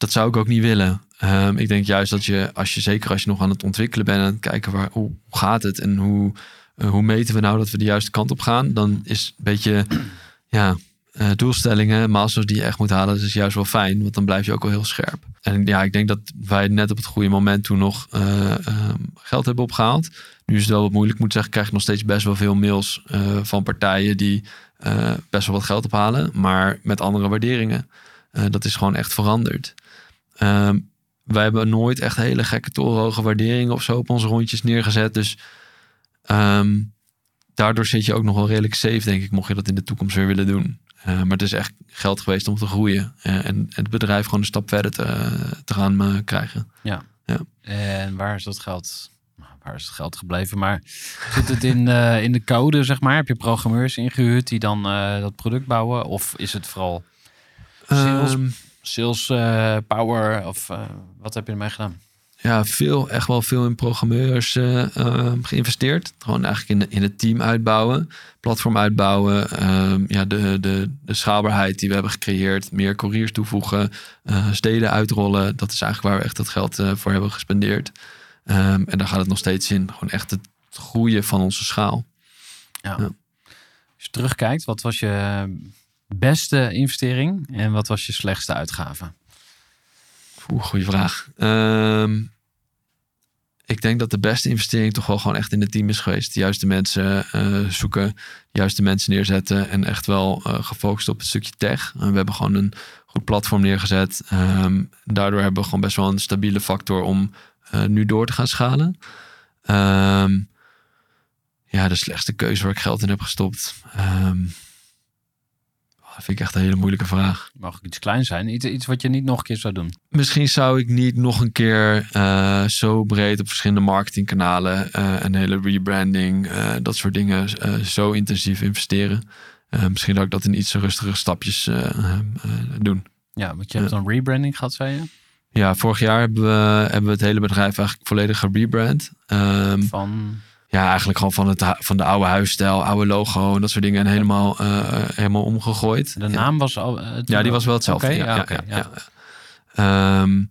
S2: dat zou ik ook niet willen. Um, ik denk juist dat je, als je zeker als je nog aan het ontwikkelen bent en het kijken waar, hoe gaat het en hoe, uh, hoe meten we nou dat we de juiste kant op gaan, dan is een beetje ja, uh, doelstellingen, masters die je echt moet halen, dat is juist wel fijn, want dan blijf je ook wel heel scherp. En ja, ik denk dat wij net op het goede moment toen nog uh, geld hebben opgehaald. Nu is het wel wat moeilijk, moet zeggen, krijg ik nog steeds best wel veel mails van partijen die best wel wat geld ophalen, maar met andere waarderingen. dat is gewoon echt veranderd. Um, wij hebben nooit echt hele gekke torenhoge waarderingen of zo op onze rondjes neergezet. Dus um, daardoor zit je ook nog wel redelijk safe, denk ik, mocht je dat in de toekomst weer willen doen. Uh, maar het is echt geld geweest om te groeien. Uh, en het bedrijf gewoon een stap verder te, te gaan krijgen.
S1: Ja. ja. En waar is dat geld? Nou, waar is het geld gebleven? Maar zit het in, in de code, zeg maar? Heb je programmeurs ingehuurd die dan dat product bouwen? Of is het vooral sales? Um, sales power of wat heb je ermee gedaan?
S2: Ja, veel, echt wel veel in programmeurs uh, geïnvesteerd. Gewoon eigenlijk in, in het team uitbouwen, platform uitbouwen. Ehm, ja, de, de, de schaalbaarheid die we hebben gecreëerd. Meer couriers toevoegen, steden uitrollen. Dat is eigenlijk waar we echt het geld voor hebben gespendeerd. Um, en daar gaat het nog steeds in. Gewoon echt het groeien van onze schaal.
S1: Ja. ja. Als je terugkijkt, wat was je beste investering en wat was je slechtste uitgave?
S2: Oeh, goede vraag. Um, ik denk dat de beste investering toch wel gewoon echt in het team is geweest. De juiste mensen uh, zoeken, de juiste mensen neerzetten en echt wel uh, gefocust op het stukje tech. Uh, we hebben gewoon een goed platform neergezet. Um, daardoor hebben we gewoon best wel een stabiele factor om nu door te gaan schalen. Um, ja, de slechtste keuze waar ik geld in heb gestopt. Dat vind ik echt een hele moeilijke vraag.
S1: Mag ik iets klein zijn? Iets, iets wat je niet nog een keer zou doen?
S2: Misschien zou ik niet nog een keer uh, zo breed op verschillende marketingkanalen, uh, een hele rebranding, uh, dat soort dingen, zo intensief investeren. Eh, misschien dat ik dat in iets rustigere stapjes eh, eh, eh, doen.
S1: Ja, want je hebt een rebranding gehad, zei je?
S2: Ja, vorig jaar hebben we, hebben we het hele bedrijf eigenlijk volledig gerebrand. Ehm,
S1: Van,
S2: ja, eigenlijk gewoon van, het, van de oude huisstijl, oude logo en dat soort dingen. En helemaal, eh, helemaal omgegooid.
S1: de
S2: Ja.
S1: naam was al... eh,
S2: Ja, die was wel hetzelfde. Ja,
S1: ja,
S2: ja, ja,
S1: ja.
S2: ja. Ehm,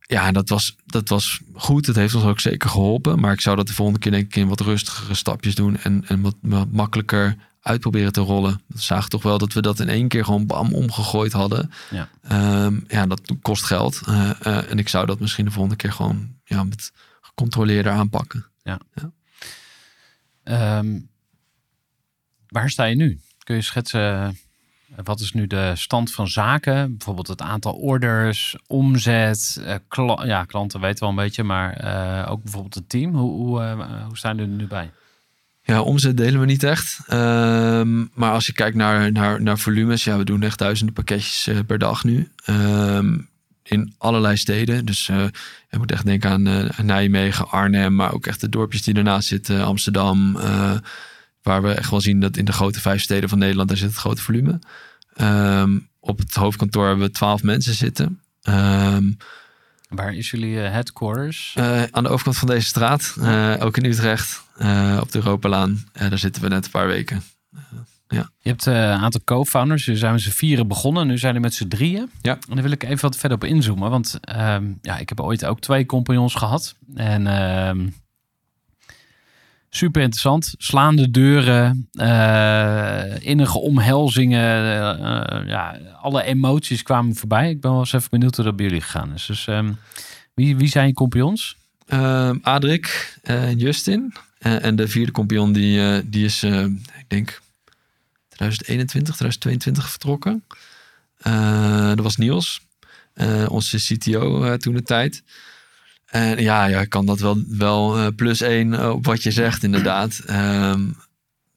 S2: ja, dat was, dat was goed. Het heeft ons ook zeker geholpen. Maar ik zou dat de volgende keer denk ik in wat rustigere stapjes doen. En, en wat, wat makkelijker uitproberen te rollen. We zagen toch wel dat we dat in één keer gewoon bam omgegooid hadden.
S1: Ja.
S2: Ehm, ja, dat kost geld. Eh, en ik zou dat misschien de volgende keer gewoon ja, met gecontroleerder aanpakken.
S1: Ehm, waar sta je nu? Kun je schetsen, eh, wat is nu de stand van zaken? Bijvoorbeeld het aantal orders, omzet, eh, ja, klanten weten wel een beetje, maar eh, ook bijvoorbeeld het team. Hoe, hoe, hoe staan jullie er nu bij?
S2: Ja, omzet delen we niet echt. Ehm, maar als je kijkt naar, naar, naar volumes, ja, we doen echt duizenden pakketjes per dag nu. Ehm, in allerlei steden. Dus eh, je moet echt denken aan eh, Nijmegen, Arnhem, maar ook echt de dorpjes die ernaast zitten, Amsterdam. eh, waar we echt wel zien dat in de grote vijf steden van Nederland, daar zit het grote volume. Ehm, op het hoofdkantoor hebben we twaalf mensen zitten. Ehm,
S1: Waar is jullie headquarters?
S2: aan de overkant van deze straat, ook in Utrecht, op de Europalaan. Daar zitten we net een paar weken.
S1: Je hebt eh, een aantal co-founders. Jullie zijn met z'n vieren begonnen. Nu zijn er met z'n drieën.
S2: Ja.
S1: En daar wil ik even wat verder op inzoomen. Want ehm, ja, ik heb ooit ook twee compagnons gehad. En ehm, super interessant. Slaande deuren. eh, innige omhelzingen. eh, ja, alle emoties kwamen voorbij. Ik ben wel eens even benieuwd hoe dat bij jullie gegaan is. Dus ehm, wie, wie zijn je compagnons?
S2: Adrik en Justin. En de vierde compagnon die, die is, ik denk, 2021, 2022 vertrokken. Eh, dat was Niels, eh, onze CTO eh, toen de tijd. En ja, ja, ik kan dat wel, wel plus één op wat je zegt inderdaad. Ehm,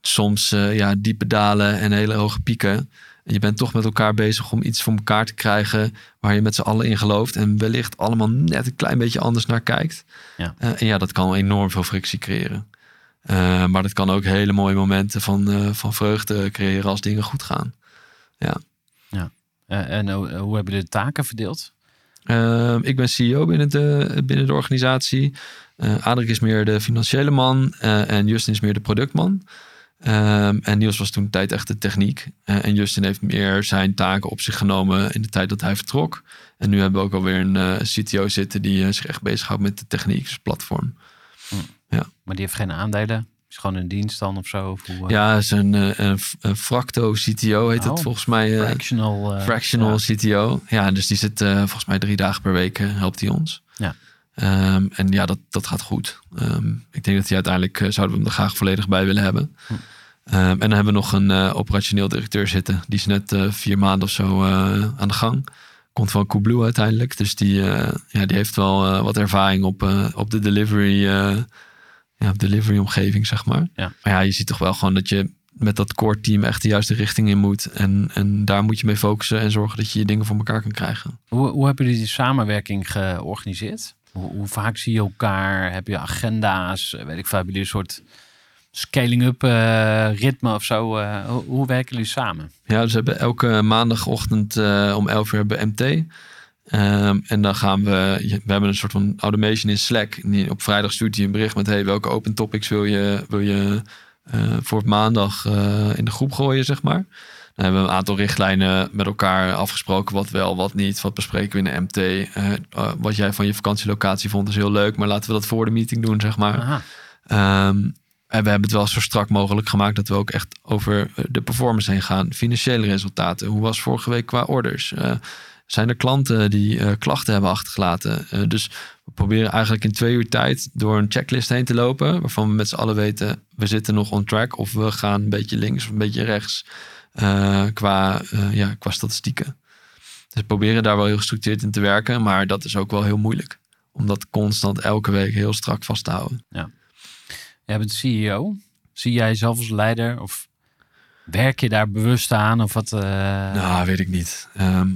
S2: soms ja, diepe dalen en hele hoge pieken. En je bent toch met elkaar bezig om iets voor elkaar te krijgen waar je met z'n allen in gelooft en wellicht allemaal net een klein beetje anders naar kijkt.
S1: Ja.
S2: En ja, dat kan enorm veel frictie creëren. Eh, maar dat kan ook hele mooie momenten van, eh, van vreugde creëren als dingen goed gaan.
S1: Eh, en hoe, hoe hebben jullie de taken verdeeld?
S2: Ik ben CEO binnen de, binnen de organisatie. Adrik is meer de financiële man en Justin is meer de productman. Ehm, en Niels was toen tijd echt de techniek. En Justin heeft meer zijn taken op zich genomen in de tijd dat hij vertrok. En nu hebben we ook alweer een CTO zitten die zich echt bezighoudt met de techniek, dus platform.
S1: Maar die heeft geen aandelen. Is gewoon een dienst dan of zo? Of hoe, eh,
S2: Ja, is een, eh, een, een Fracto CTO heet
S1: Oh,
S2: het volgens mij. eh,
S1: fractional.
S2: fractional
S1: ja.
S2: CTO. Ja, dus die zit volgens mij drie dagen per week helpt hij ons.
S1: Ja.
S2: Ehm, en ja, dat, dat gaat goed. Ehm, ik denk dat hij uiteindelijk zouden we hem er graag volledig bij willen hebben.
S1: Hm.
S2: Ehm, en dan hebben we nog een operationeel directeur zitten. Die is net vier maanden of zo aan de gang. Komt van Coolblue uiteindelijk. Dus die, ja, die heeft wel wat ervaring op, op de delivery, ja, delivery omgeving, zeg maar.
S1: Ja.
S2: Maar ja, je ziet toch wel gewoon dat je met dat core team echt de juiste richting in moet. En, en daar moet je mee focussen en zorgen dat je je dingen voor elkaar kan krijgen.
S1: Hoe, hoe hebben jullie die samenwerking georganiseerd? Hoe, hoe vaak zie je elkaar? Heb je agenda's? Eh, Weet ik veel, hebben jullie een soort scaling-up eh, ritme of zo? Eh, hoe, hoe werken jullie samen?
S2: Ja, dus we hebben elke maandagochtend om 11 uur hebben MT. Ehm, en dan gaan we, we hebben een soort van automation in Slack. En op vrijdag stuurt hij een bericht met, hey, welke open topics wil je, wil je eh, voor maandag eh, in de groep gooien, zeg maar. Dan hebben we een aantal richtlijnen met elkaar afgesproken. Wat wel, wat niet. Wat bespreken we in de MT. Eh, wat jij van je vakantielocatie vond is heel leuk. Maar laten we dat voor de meeting doen, zeg maar. Ehm, en we hebben het wel zo strak mogelijk gemaakt dat we ook echt over de performance heen gaan. Financiële resultaten. Hoe was vorige week qua orders? Zijn er klanten die eh, klachten hebben achtergelaten? Eh, dus we proberen eigenlijk in twee uur tijd door een checklist heen te lopen. Waarvan we met z'n allen weten, we zitten nog on track. Of we gaan een beetje links of een beetje rechts eh, qua, ja, qua statistieken. Dus we proberen daar wel heel gestructureerd in te werken. Maar dat is ook wel heel moeilijk. Om dat constant elke week heel strak vast te houden.
S1: Jij bent CEO. Zie jij jezelf als leider? Of werk je daar bewust aan? Of wat?
S2: Nou, weet ik niet. Ehm,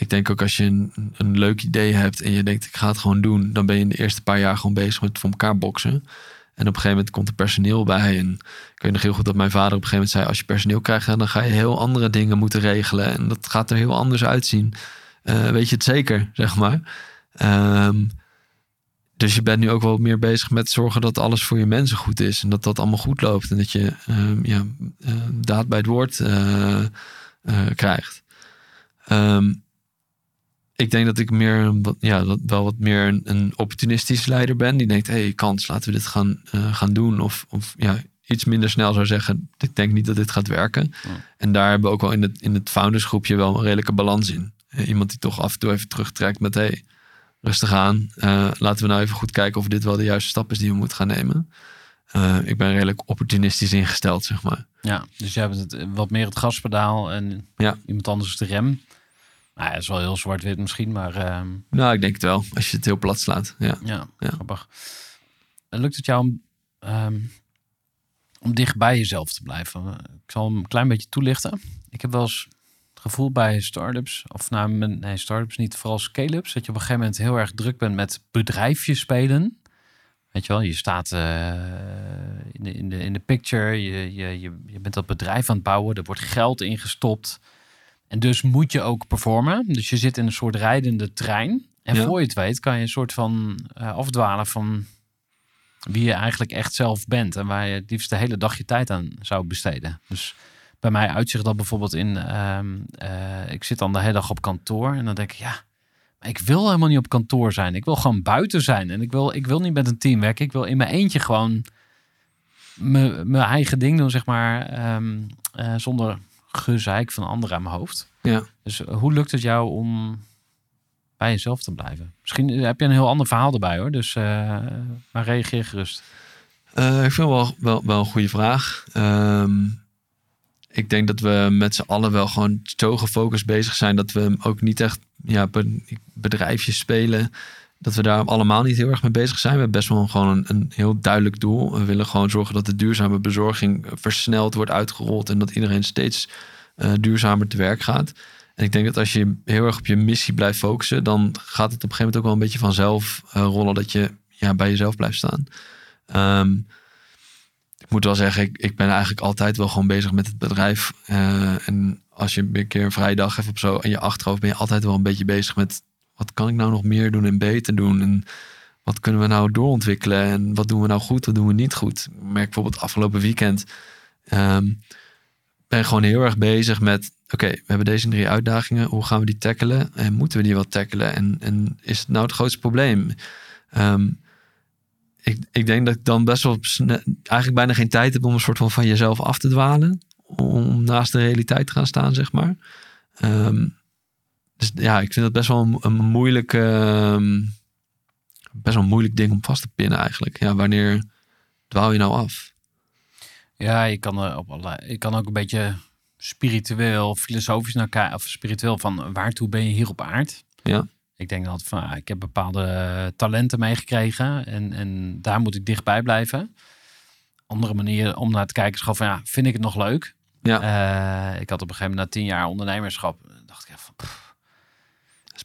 S2: ik denk ook als je een, een leuk idee hebt en je denkt ik ga het gewoon doen, dan ben je in de eerste paar jaar gewoon bezig met voor elkaar boksen. En op een gegeven moment komt er personeel bij. En ik weet nog heel goed dat mijn vader op een gegeven moment zei: Als je personeel krijgt, dan ga je heel andere dingen moeten regelen. En dat gaat er heel anders uitzien. Uh, weet je het zeker, zeg maar. Um, dus je bent nu ook wel meer bezig met zorgen dat alles voor je mensen goed is. En dat dat allemaal goed loopt. En dat je um, ja, uh, daad bij het woord uh, krijgt. Um, ik denk dat ik meer, ja, wel wat meer een, een opportunistisch leider ben. Die denkt, hé, hey, kans, laten we dit gaan, uh, gaan doen. Of, of ja, iets minder snel zou zeggen, ik denk niet dat dit gaat werken. Ja. En daar hebben we ook wel in het, in het foundersgroepje wel een redelijke balans in. Iemand die toch af en toe even terugtrekt met, hé, hey, rustig aan. Uh, laten we nou even goed kijken of dit wel de juiste stap is die we moeten gaan nemen. Uh, ik ben redelijk opportunistisch ingesteld, zeg maar.
S1: Ja, dus je hebt het, wat meer het gaspedaal en ja. iemand anders de rem. Nou, het is wel heel zwart-wit misschien, maar... Um...
S2: Nou, ik denk het wel, als je het heel plat slaat. Ja,
S1: ja, ja. grappig. Lukt het jou om, um, om dicht bij jezelf te blijven? Ik zal hem een klein beetje toelichten. Ik heb wel eens het gevoel bij startups, of nou, nee, startups niet, vooral scale-ups, dat je op een gegeven moment heel erg druk bent met bedrijfjes spelen. Weet je wel, je staat uh, in, de, in, de, in de picture, je, je, je, je bent dat bedrijf aan het bouwen, er wordt geld ingestopt. En dus moet je ook performen. Dus je zit in een soort rijdende trein. En voor je het weet kan je een soort van uh, afdwalen van wie je eigenlijk echt zelf bent. En waar je het liefst de hele dag je tijd aan zou besteden. Dus bij mij uitzicht dat bijvoorbeeld in... Uh, uh, ik zit dan de hele dag op kantoor. En dan denk ik, ja, ik wil helemaal niet op kantoor zijn. Ik wil gewoon buiten zijn. En ik wil, ik wil niet met een team werken. Ik wil in mijn eentje gewoon mijn eigen ding doen, zeg maar. Um, uh, zonder gezeik van anderen aan mijn hoofd.
S2: Ja.
S1: Dus eh, hoe lukt het jou om bij jezelf te blijven? Misschien heb je een heel ander verhaal erbij hoor. Dus uh, maar reageer gerust.
S2: Uh, ik vind wel, wel, wel een goede vraag. Um, ik denk dat we met z'n allen wel gewoon zo gefocust bezig zijn dat we ook niet echt ja, bedrijfjes spelen. Dat we daar allemaal niet heel erg mee bezig zijn. We hebben best wel gewoon een, een heel duidelijk doel. We willen gewoon zorgen dat de duurzame bezorging versneld wordt uitgerold. En dat iedereen steeds uh, duurzamer te werk gaat. En ik denk dat als je heel erg op je missie blijft focussen, dan gaat het op een gegeven moment ook wel een beetje vanzelf uh, rollen dat je ja, bij jezelf blijft staan. Um, ik moet wel zeggen, ik, ik ben eigenlijk altijd wel gewoon bezig met het bedrijf. Uh, en als je een keer een vrije dag hebt of zo, en je achterhoofd ben je altijd wel een beetje bezig met wat kan ik nou nog meer doen en beter doen? En wat kunnen we nou doorontwikkelen? En wat doen we nou goed, wat doen we niet goed? Ik merk bijvoorbeeld afgelopen weekend. Um, ben gewoon heel erg bezig met, oké, we hebben deze drie uitdagingen. Hoe gaan we die tackelen? En moeten we die wel tackelen? En, en is het nou het grootste probleem? Um, ik, ik denk dat ik dan best wel eigenlijk bijna geen tijd heb om een soort van van jezelf af te dwalen. Om naast de realiteit te gaan staan, zeg maar. Um, dus ja, ik vind dat best wel een, een moeilijk, uh, best wel een moeilijk ding om vast te pinnen eigenlijk. Ja, wanneer dwaal je nou af?
S1: Ja, je kan, er op allerlei, je kan ook een beetje spiritueel, filosofisch naar kijken. Of spiritueel van waartoe ben je hier op aard?
S2: Ja.
S1: Ik denk dat van, ah, ik heb bepaalde talenten meegekregen en, en daar moet ik dichtbij blijven. Andere manier om naar te kijken is gewoon van ja, vind ik het nog leuk?
S2: Ja.
S1: Uh, ik had op een gegeven moment na tien jaar ondernemerschap, dacht ik pff,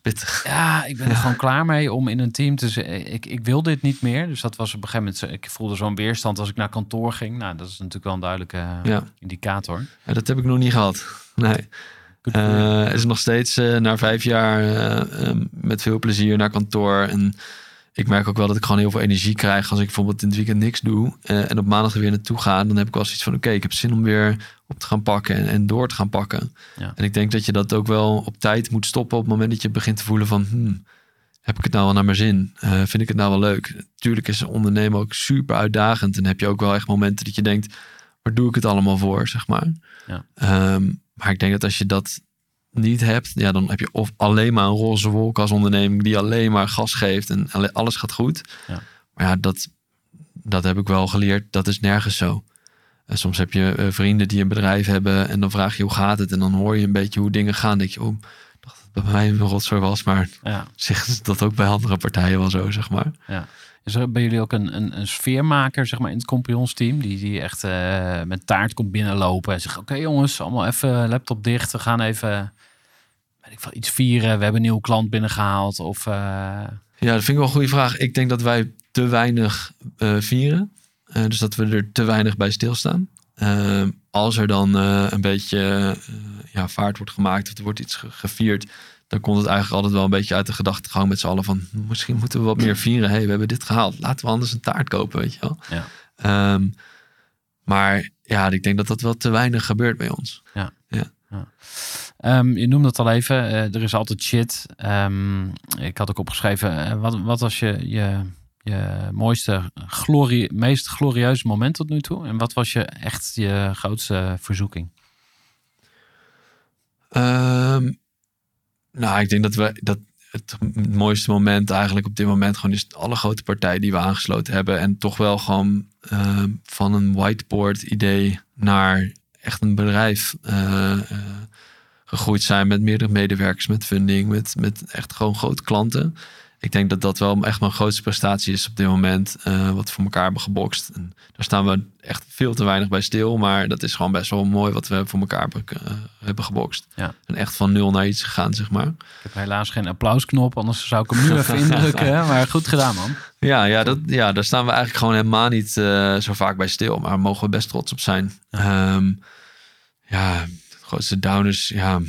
S2: Spittig.
S1: Ja, ik ben er gewoon klaar mee om in een team te zeggen. Ik, ik wil dit niet meer. Dus dat was op een gegeven moment. Ik voelde zo'n weerstand als ik naar kantoor ging. Nou, dat is natuurlijk wel een duidelijke
S2: ja.
S1: indicator.
S2: Ja, dat heb ik nog niet gehad. Nee. Uh, is nog steeds uh, na vijf jaar uh, met veel plezier naar kantoor. En ik merk ook wel dat ik gewoon heel veel energie krijg als ik bijvoorbeeld in het weekend niks doe. en op maandag er weer naartoe ga. Dan heb ik wel zoiets van: oké, okay, ik heb zin om weer op te gaan pakken en, en door te gaan pakken.
S1: Ja.
S2: En ik denk dat je dat ook wel op tijd moet stoppen op het moment dat je begint te voelen van. Hmm, heb ik het nou wel naar mijn zin? vind ik het nou wel leuk? Natuurlijk is ondernemen ook super uitdagend. En heb je ook wel echt momenten dat je denkt: waar doe ik het allemaal voor? Zeg maar.
S1: Ja.
S2: Um, maar ik denk dat als je dat niet hebt, ja, dan heb je of alleen maar een roze wolk als onderneming die alleen maar gas geeft en alles gaat goed.
S1: Ja.
S2: Maar ja, dat, dat heb ik wel geleerd. Dat is nergens zo. En soms heb je uh, vrienden die een bedrijf hebben en dan vraag je hoe gaat het en dan hoor je een beetje hoe dingen gaan. Dan denk je, oh, dacht dat bij mij een rotzooi was, maar
S1: ja.
S2: zegt dat ook bij andere partijen wel zo, zeg maar.
S1: Ja. Is er bij jullie ook een, een, sfeermaker zeg maar, in het compagnonsteam? Die, die echt uh, met taart komt binnenlopen en zegt... Oké jongens, allemaal even laptop dicht. We gaan even weet ik veel, iets vieren. We hebben een nieuwe klant binnengehaald. Of, uh...
S2: Ja, dat vind ik wel een goede vraag. Ik denk dat wij te weinig vieren. Eh, dus dat we er te weinig bij stilstaan. Als er dan eh, een beetje eh, ja, vaart wordt gemaakt of er wordt iets ge- gevierd, dan komt het eigenlijk altijd wel een beetje uit de gedachtegang met z'n allen van misschien moeten we wat meer vieren. hey, we hebben dit gehaald. Laten we anders een taart kopen, weet je wel.
S1: Ja.
S2: Ehm, maar ja, ik denk dat dat wel te weinig gebeurt bij ons.
S1: Ehm, je noemde het al even, eh, er is altijd shit. Ehm, ik had ook opgeschreven, eh, wat, wat was je, je, je mooiste, glorie, meest glorieuze moment tot nu toe? En wat was je echt je grootste verzoeking?
S2: Nou, ik denk dat we dat het mooiste moment eigenlijk op dit moment gewoon is alle grote partijen die we aangesloten hebben. En toch wel gewoon ehm, van een whiteboard idee naar echt een bedrijf eh, eh, gegroeid zijn met meerdere medewerkers, met funding, met, met echt gewoon grote klanten. Ik denk dat dat wel echt mijn grootste prestatie is op dit moment. eh, wat we voor elkaar hebben gebokst. En daar staan we echt veel te weinig bij stil. Maar dat is gewoon best wel mooi wat we voor elkaar hebben, eh, hebben gebokst.
S1: Ja.
S2: En echt van nul naar iets gegaan, zeg maar.
S1: Ik heb helaas geen applausknop, anders zou ik hem nu even indrukken. Maar goed gedaan, man.
S2: Ja, ja, dat, ja, daar staan we eigenlijk gewoon helemaal niet eh, zo vaak bij stil. Maar mogen we best trots op zijn. Ehm, ja, het grootste downers, ja.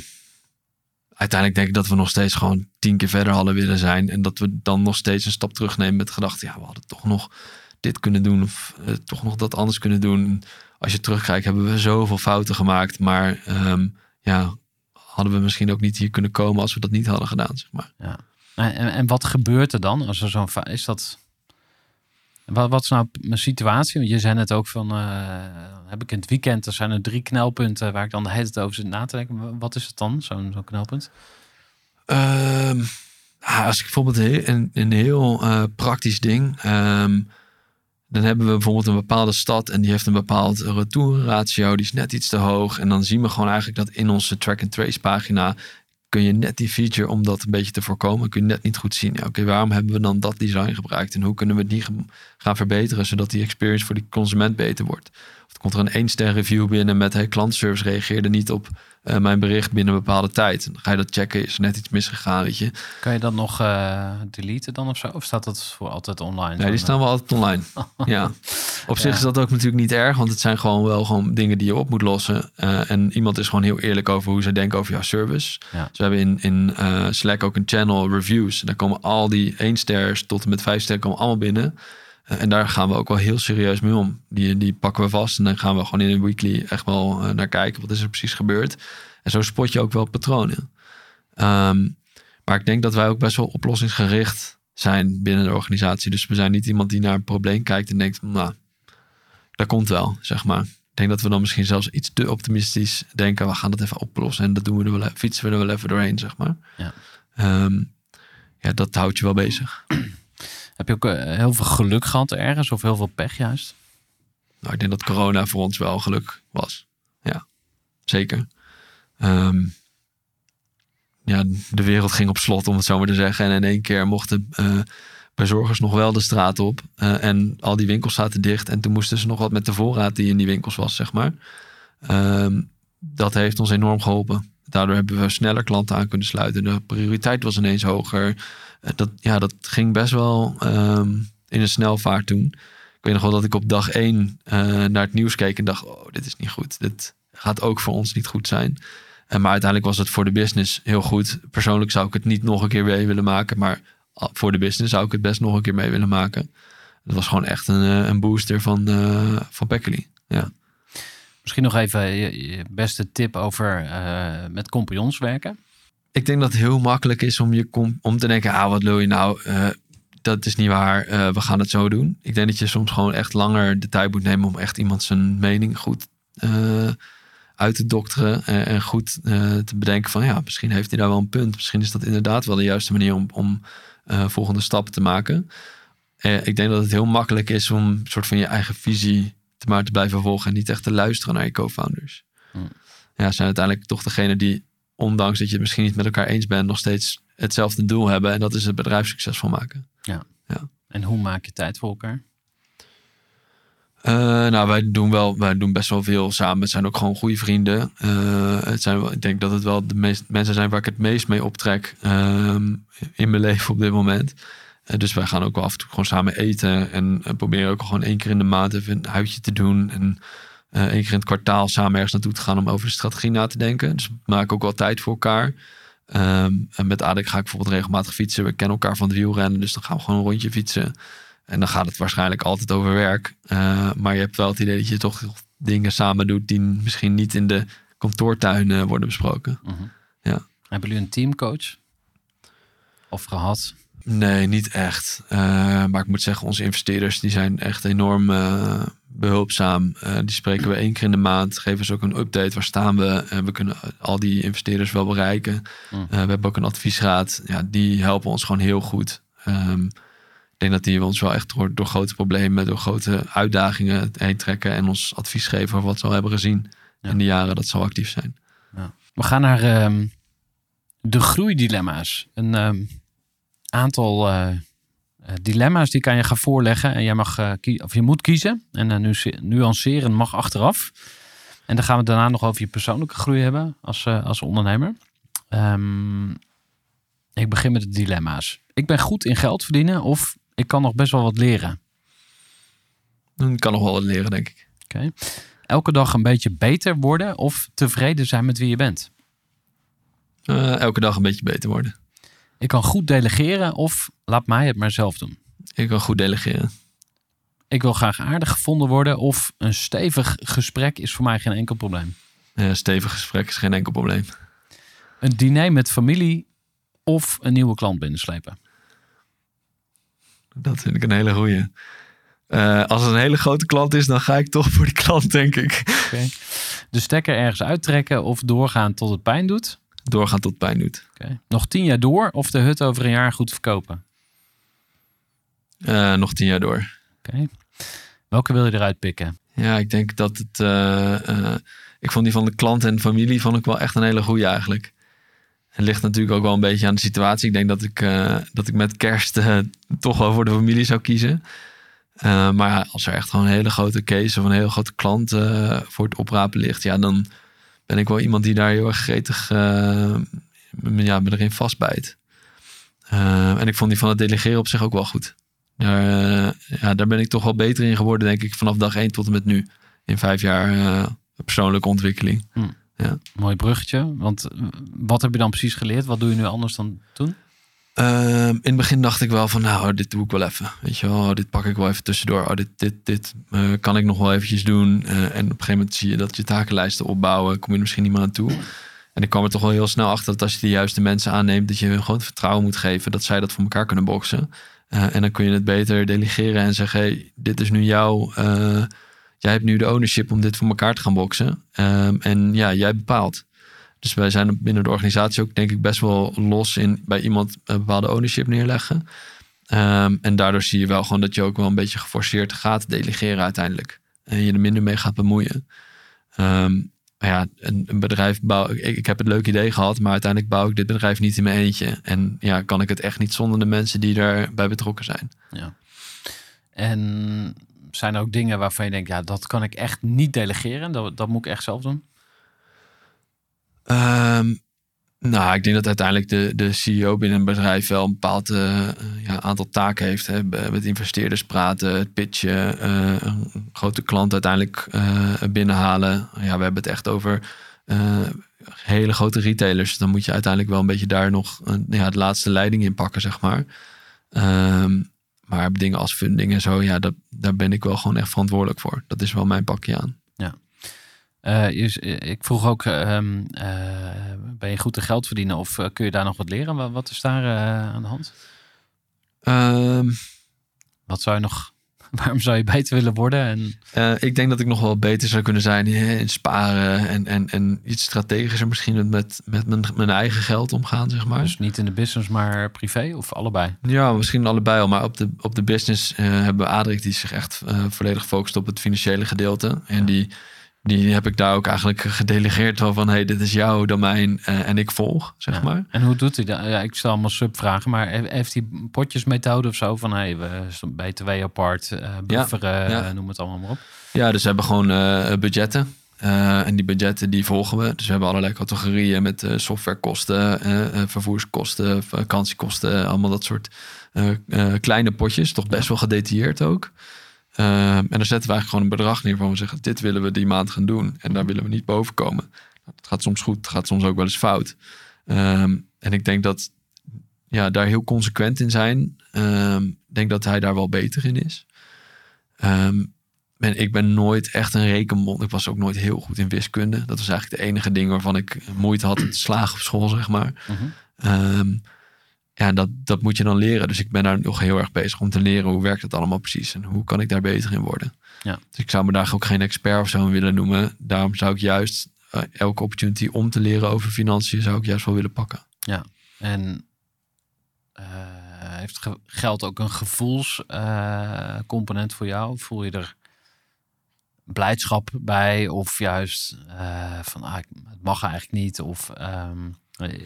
S2: Uiteindelijk denk ik dat we nog steeds gewoon tien keer verder hadden willen zijn. En dat we dan nog steeds een stap terugnemen met de gedachte... ja, we hadden toch nog dit kunnen doen of eh, toch nog dat anders kunnen doen. Als je terugkijkt hebben we zoveel fouten gemaakt. Maar ehm, ja, hadden we misschien ook niet hier kunnen komen als we dat niet hadden gedaan, zeg maar.
S1: En, en, en wat gebeurt er dan als er zo'n is dat? Wat, wat is nou mijn situatie? Want je zei het ook van, heb ik in het weekend, er zijn er drie knelpunten waar ik dan de hele tijd over zit na te denken. Wat is het dan, zo'n zo'n knelpunt?
S2: Ehm, als ik bijvoorbeeld een, een heel eh, praktisch ding. ehm, dan hebben we bijvoorbeeld een bepaalde stad en die heeft een bepaald retourratio. Die is net iets te hoog. En dan zien we gewoon eigenlijk dat in onze track and trace pagina kun je net die feature om dat een beetje te voorkomen, kun je net niet goed zien. Ja, Oké, waarom hebben we dan dat design gebruikt en hoe kunnen we die gaan verbeteren zodat die experience voor die consument beter wordt? Of komt er een één ster review binnen met hey, klantenservice reageerde niet op eh, mijn bericht binnen een bepaalde tijd. Dan ga je dat checken, is er net iets misgegaan, weet je?
S1: Kan je dat nog eh, deleten dan of zo? Of staat dat voor altijd online?
S2: Nee, die staan wel altijd online. ja. Op zich
S1: Ja.
S2: is dat ook natuurlijk niet erg, want het zijn gewoon wel gewoon dingen die je op moet lossen. Eh, en iemand is gewoon heel eerlijk over hoe ze denken over jouw service.
S1: Ja.
S2: Dus we hebben in, in eh, Slack ook een channel reviews. En daar komen al die 1 sters tot en met 5 sterren komen allemaal binnen. Eh, en daar gaan we ook wel heel serieus mee om. Die, die pakken we vast en dan gaan we gewoon in een weekly echt wel eh, naar kijken. Wat is er precies gebeurd? En zo spot je ook wel patronen. Ehm, maar ik denk dat wij ook best wel oplossingsgericht zijn binnen de organisatie. Dus we zijn niet iemand die naar een probleem kijkt en denkt, nou, dat komt wel, zeg maar. Ik denk dat we dan misschien zelfs iets te optimistisch denken. We gaan dat even oplossen en dat doen we er wel, even- fietsen we er wel even doorheen, zeg maar.
S1: Ja.
S2: Ehm, ja, dat houdt je wel bezig.
S1: Heb je ook eh, heel veel geluk gehad ergens of heel veel pech juist?
S2: Nou, ik denk dat corona voor ons wel geluk was. Ja, zeker. Ehm, ja, de wereld ging op slot, om het zo maar te zeggen. En in één keer mochten eh, bezorgers nog wel de straat op. Eh, en al die winkels zaten dicht. En toen moesten ze nog wat met de voorraad die in die winkels was, zeg maar. Ehm, dat heeft ons enorm geholpen. Daardoor hebben we sneller klanten aan kunnen sluiten. De prioriteit was ineens hoger. Eh, dat, ja, dat ging best wel ehm, in een snelvaart toen. Ik weet nog wel dat ik op dag één eh, naar het nieuws keek en dacht: Oh, dit is niet goed. Dit gaat ook voor ons niet goed zijn. En maar uiteindelijk was het voor de business heel goed. Persoonlijk zou ik het niet nog een keer mee willen maken. Maar voor de business zou ik het best nog een keer mee willen maken. Het was gewoon echt een, eh, een booster van, eh van Pekkerly. Ja.
S1: Misschien nog even je, beste tip over eh, met compagnons werken.
S2: Ik denk dat het heel makkelijk is om, je om te denken: ah, wat wil je nou? Eh, dat is niet waar. Eh, we gaan het zo doen. Ik denk dat je soms gewoon echt langer de tijd moet nemen om echt iemand zijn mening goed uit te dokteren. En, goed te bedenken van ja, misschien heeft hij daar wel een punt. Misschien is dat inderdaad wel de juiste manier om, om volgende stappen te maken. Ik denk dat het heel makkelijk is om een soort van je eigen visie te maar te blijven volgen en niet echt te luisteren naar je co-founders.
S1: Hmm.
S2: Ja, zijn uiteindelijk toch degene die, ondanks dat je het misschien niet met elkaar eens bent, nog steeds hetzelfde doel hebben. En dat is het bedrijf succesvol maken.
S1: En hoe maak je tijd voor elkaar?
S2: Eh, nou, wij doen wel, wij doen best wel veel samen. Het zijn ook gewoon goede vrienden. Eh, het zijn wel, ik denk dat het wel de meest, mensen zijn waar ik het meest mee optrek ehm, in mijn leven op dit moment. Eh, dus wij gaan ook wel af en toe gewoon samen eten. En eh, proberen ook gewoon één keer in de maand even een uitje te doen. En eh, één keer in het kwartaal samen ergens naartoe te gaan om over de strategie na te denken. Dus we maken ook wel tijd voor elkaar. Ehm, en met Adek ga ik bijvoorbeeld regelmatig fietsen. We kennen elkaar van het wielrennen, dus dan gaan we gewoon een rondje fietsen. En dan gaat het waarschijnlijk altijd over werk. Maar je hebt wel het idee dat je toch dingen samen doet die misschien niet in de kantoortuin worden besproken.
S1: Hebben jullie een teamcoach? Of gehad?
S2: Nee, niet echt. Eh, maar ik moet zeggen, onze investeerders die zijn echt enorm eh, behulpzaam. Eh, die spreken we één keer in de maand, geven ze ook een update. Waar staan we? En we kunnen al die investeerders wel bereiken.
S1: Mm.
S2: We hebben ook een adviesraad. Ja, die helpen ons gewoon heel goed. Ehm, ik denk dat die ons wel echt door, door grote problemen, door grote uitdagingen heen trekken. En ons advies geven over wat ze al hebben gezien
S1: Ja.
S2: in de jaren dat ze al actief zijn.
S1: We gaan naar ehm, de groeidilemma's. Een ehm, aantal eh, eh, dilemma's die kan je gaan voorleggen. En jij mag, kie- of je moet kiezen. En eh, nu nuanceren mag achteraf. En dan gaan we daarna nog over je persoonlijke groei hebben als, als ondernemer. Ehm, ik begin met de dilemma's. Ik ben goed in geld verdienen of ik kan nog best wel wat leren.
S2: Dan kan nog wel wat leren, denk ik.
S1: Oké. Elke dag een beetje beter worden of tevreden zijn met wie je bent.
S2: Elke dag een beetje beter worden.
S1: Ik kan goed delegeren of laat mij het maar zelf doen.
S2: Ik kan goed delegeren.
S1: Ik wil graag aardig gevonden worden of een stevig gesprek is voor mij geen enkel probleem.
S2: Eh, stevig gesprek is geen enkel probleem.
S1: Een diner met familie of een nieuwe klant binnenslepen.
S2: Dat vind ik een hele goeie. Eh, als het een hele grote klant is, dan ga ik toch voor die klant, denk ik.
S1: De stekker ergens uittrekken of doorgaan tot het pijn doet.
S2: Doorgaan tot pijn doet.
S1: Nog tien jaar door of de hut over een jaar goed verkopen.
S2: Eh, nog tien jaar door.
S1: Oké. Welke wil je eruit pikken?
S2: Ja, ik denk dat het... eh, eh, ik vond die van de klant en familie vond ik wel echt een hele goeie eigenlijk. Het ligt natuurlijk ook wel een beetje aan de situatie. Ik denk dat ik, dat ik met kerst toch wel voor de familie zou kiezen. Maar als er echt gewoon een hele grote case of een hele grote klant voor het oprapen ligt, ja, dan ben ik wel iemand die daar heel erg gretig me- ja, me erin vastbijt. Eh, en ik vond die van het delegeren op zich ook wel goed. Daar, eh, ja, daar ben ik toch wel beter in geworden, denk ik, vanaf dag één tot en met nu. In vijf jaar persoonlijke ontwikkeling.
S1: Mooi bruggetje. Want wat heb je dan precies geleerd? Wat doe je nu anders dan toen?
S2: Ehm, in het begin dacht ik wel van, nou, dit doe ik wel even. Weet je wel, dit pak ik wel even tussendoor. Oh, dit dit, dit eh, kan ik nog wel eventjes doen. Eh, en op een gegeven moment zie je dat je takenlijsten opbouwen. Kom je er misschien niet meer aan toe. En ik kwam er toch wel heel snel achter dat als je de juiste mensen aanneemt... dat je hun gewoon vertrouwen moet geven dat zij dat voor elkaar kunnen boksen. Eh, en dan kun je het beter delegeren en zeggen... Hey, dit is nu jouw... jij hebt nu de ownership om dit voor elkaar te gaan boksen. Ehm, en ja, jij bepaalt. Dus wij zijn binnen de organisatie ook denk ik best wel los in bij iemand een bepaalde ownership neerleggen. Ehm, en daardoor zie je wel gewoon dat je ook wel een beetje geforceerd gaat delegeren uiteindelijk. En je er minder mee gaat bemoeien. Maar ja, een, een bedrijf bouw ik, ik heb het leuk idee gehad, maar uiteindelijk bouw ik dit bedrijf niet in mijn eentje. En ja, kan ik het echt niet zonder de mensen die daarbij betrokken zijn.
S1: Ja. En zijn er ook dingen waarvan je denkt, ja, dat kan ik echt niet delegeren. Dat, dat moet ik echt zelf doen.
S2: Ehm, nou, ik denk dat uiteindelijk de, de CEO binnen een bedrijf wel een bepaald eh, ja, aantal taken heeft. Hè. Met investeerders praten, het pitchen, eh, een grote klant uiteindelijk eh, binnenhalen. Ja, we hebben het echt over hele grote retailers. Dan moet je uiteindelijk wel een beetje daar nog ja, de laatste leiding in pakken, zeg maar. Ehm, maar dingen als funding en zo, ja, dat, daar ben ik wel gewoon echt verantwoordelijk voor. Dat is wel mijn pakje aan.
S1: Eh, eh, ik vroeg ook, ehm, eh, ben je goed te geld verdienen of kun je daar nog wat leren? Wat, wat is daar aan de hand?
S2: Ehm,
S1: Wat zou je nog, waarom zou je beter willen worden? En,
S2: ik denk dat ik nog wel beter zou kunnen zijn in sparen en, en, en iets strategischer misschien met, met mijn, mijn eigen geld omgaan, zeg maar.
S1: dus niet in de business, maar privé of allebei?
S2: Ja, misschien allebei al, maar op de, op de business hebben we Adrik die zich echt volledig gefocust op het financiële gedeelte. En
S1: Ja.
S2: die, die heb ik daar ook eigenlijk gedelegeerd wel van, hey, dit is jouw domein eh, en ik volg, zeg
S1: Ja.
S2: maar.
S1: En hoe doet hij dat? Ja, ik stel allemaal subvragen, maar he- heeft hij potjesmethode of zo? Van hey, we BTW apart, eh bufferen,
S2: ja.
S1: eh, noem het allemaal maar op.
S2: Ja, dus we hebben gewoon budgetten. En die budgetten die volgen we. Dus we hebben allerlei categorieën met softwarekosten, vervoerskosten, vakantiekosten, allemaal dat soort kleine potjes. Toch best wel gedetailleerd ook. Ehm, en dan zetten we eigenlijk gewoon een bedrag neer van we zeggen, dit willen we die maand gaan doen. En daar willen we niet boven komen. Het gaat soms goed, het gaat soms ook wel eens fout. Ehm, en ik denk dat ja, daar heel consequent in zijn. Ehm, Ik denk dat hij daar wel beter in is. En ik ben nooit echt een rekenmond. Ik was ook nooit heel goed in wiskunde. Dat was eigenlijk de enige ding waarvan ik moeite had om te slagen op school, zeg maar.
S1: Mhm.
S2: Ja, en dat, dat moet je dan leren. Dus ik ben daar nog heel erg bezig om te leren hoe werkt het allemaal precies en hoe kan ik daar beter in worden.
S1: Ja.
S2: Dus ik zou me daar ook geen expert of zo willen noemen. Daarom zou ik juist eh, elke opportunity om te leren over financiën zou ik juist wel willen pakken.
S1: En eh, heeft ge- geld ook een gevoelscomponent voor jou? Voel je er blijdschap bij? Of juist eh, van ah, het mag eigenlijk niet? Of ehm,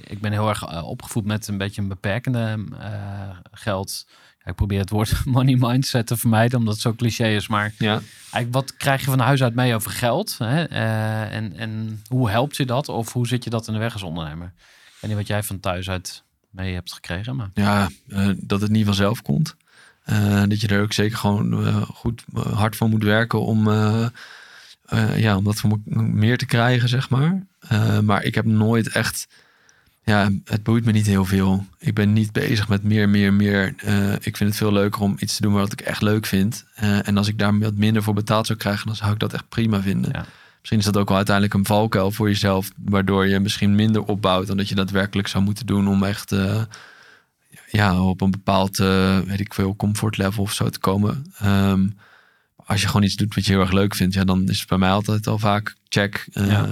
S1: ik ben heel erg eh, opgevoed met een beetje een beperkende eh, geld. Ja, ik probeer het woord money mindset te vermijden, omdat het zo cliché is. Maar
S2: Ja,
S1: Eigenlijk, wat krijg je van huis uit mee over geld? Hè? Eh, en, en hoe helpt je dat? Of hoe zit je dat in de weg als ondernemer? Ik weet niet wat jij van thuis uit mee hebt gekregen, maar
S2: ja eh, dat het niet vanzelf komt. Eh, dat je er ook zeker gewoon eh, goed eh, hard van moet werken om, eh, eh, ja, om dat voor me- meer te krijgen, zeg maar. Eh, maar ik heb nooit echt, ja, het boeit me niet heel veel. Ik ben niet bezig met meer, meer, meer. Eh, ik vind het veel leuker om iets te doen wat ik echt leuk vind. Eh, en als ik daar wat minder voor betaald zou krijgen, dan zou ik dat echt prima vinden.
S1: Ja.
S2: Misschien is dat ook wel uiteindelijk een valkuil voor jezelf, waardoor je misschien minder opbouwt dan dat je daadwerkelijk zou moeten doen om echt eh, ja, op een bepaald, weet ik veel, comfort level of zo te komen. Ehm, als je gewoon iets doet wat je heel erg leuk vindt, ja, dan is het bij mij altijd al vaak check.
S1: Ja.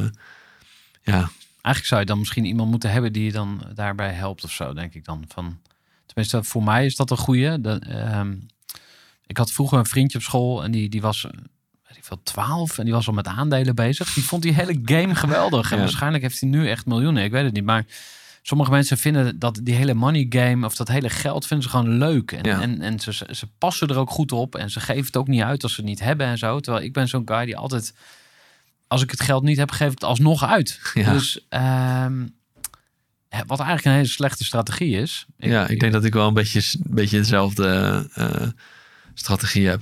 S2: ja.
S1: Eigenlijk zou je dan misschien iemand moeten hebben die je dan daarbij helpt of zo, denk ik dan. Van, tenminste, voor mij is dat een goeie. De, ehm, ik had vroeger een vriendje op school en die, die was, weet ik veel, 12 en die was al met aandelen bezig. Die vond die hele game geweldig. En waarschijnlijk heeft hij nu echt miljoenen, ik weet het niet. Maar sommige mensen vinden dat die hele money game of dat hele geld vinden ze gewoon leuk. En,
S2: Ja.
S1: en, en ze, ze passen er ook goed op en ze geven het ook niet uit als ze het niet hebben en zo. Terwijl ik ben zo'n guy die altijd, als ik het geld niet heb, geef ik het alsnog uit.
S2: Ja.
S1: Dus ehm, wat eigenlijk een hele slechte strategie is.
S2: ja, ik denk dat ik wel een beetje, een beetje dezelfde eh, strategie heb.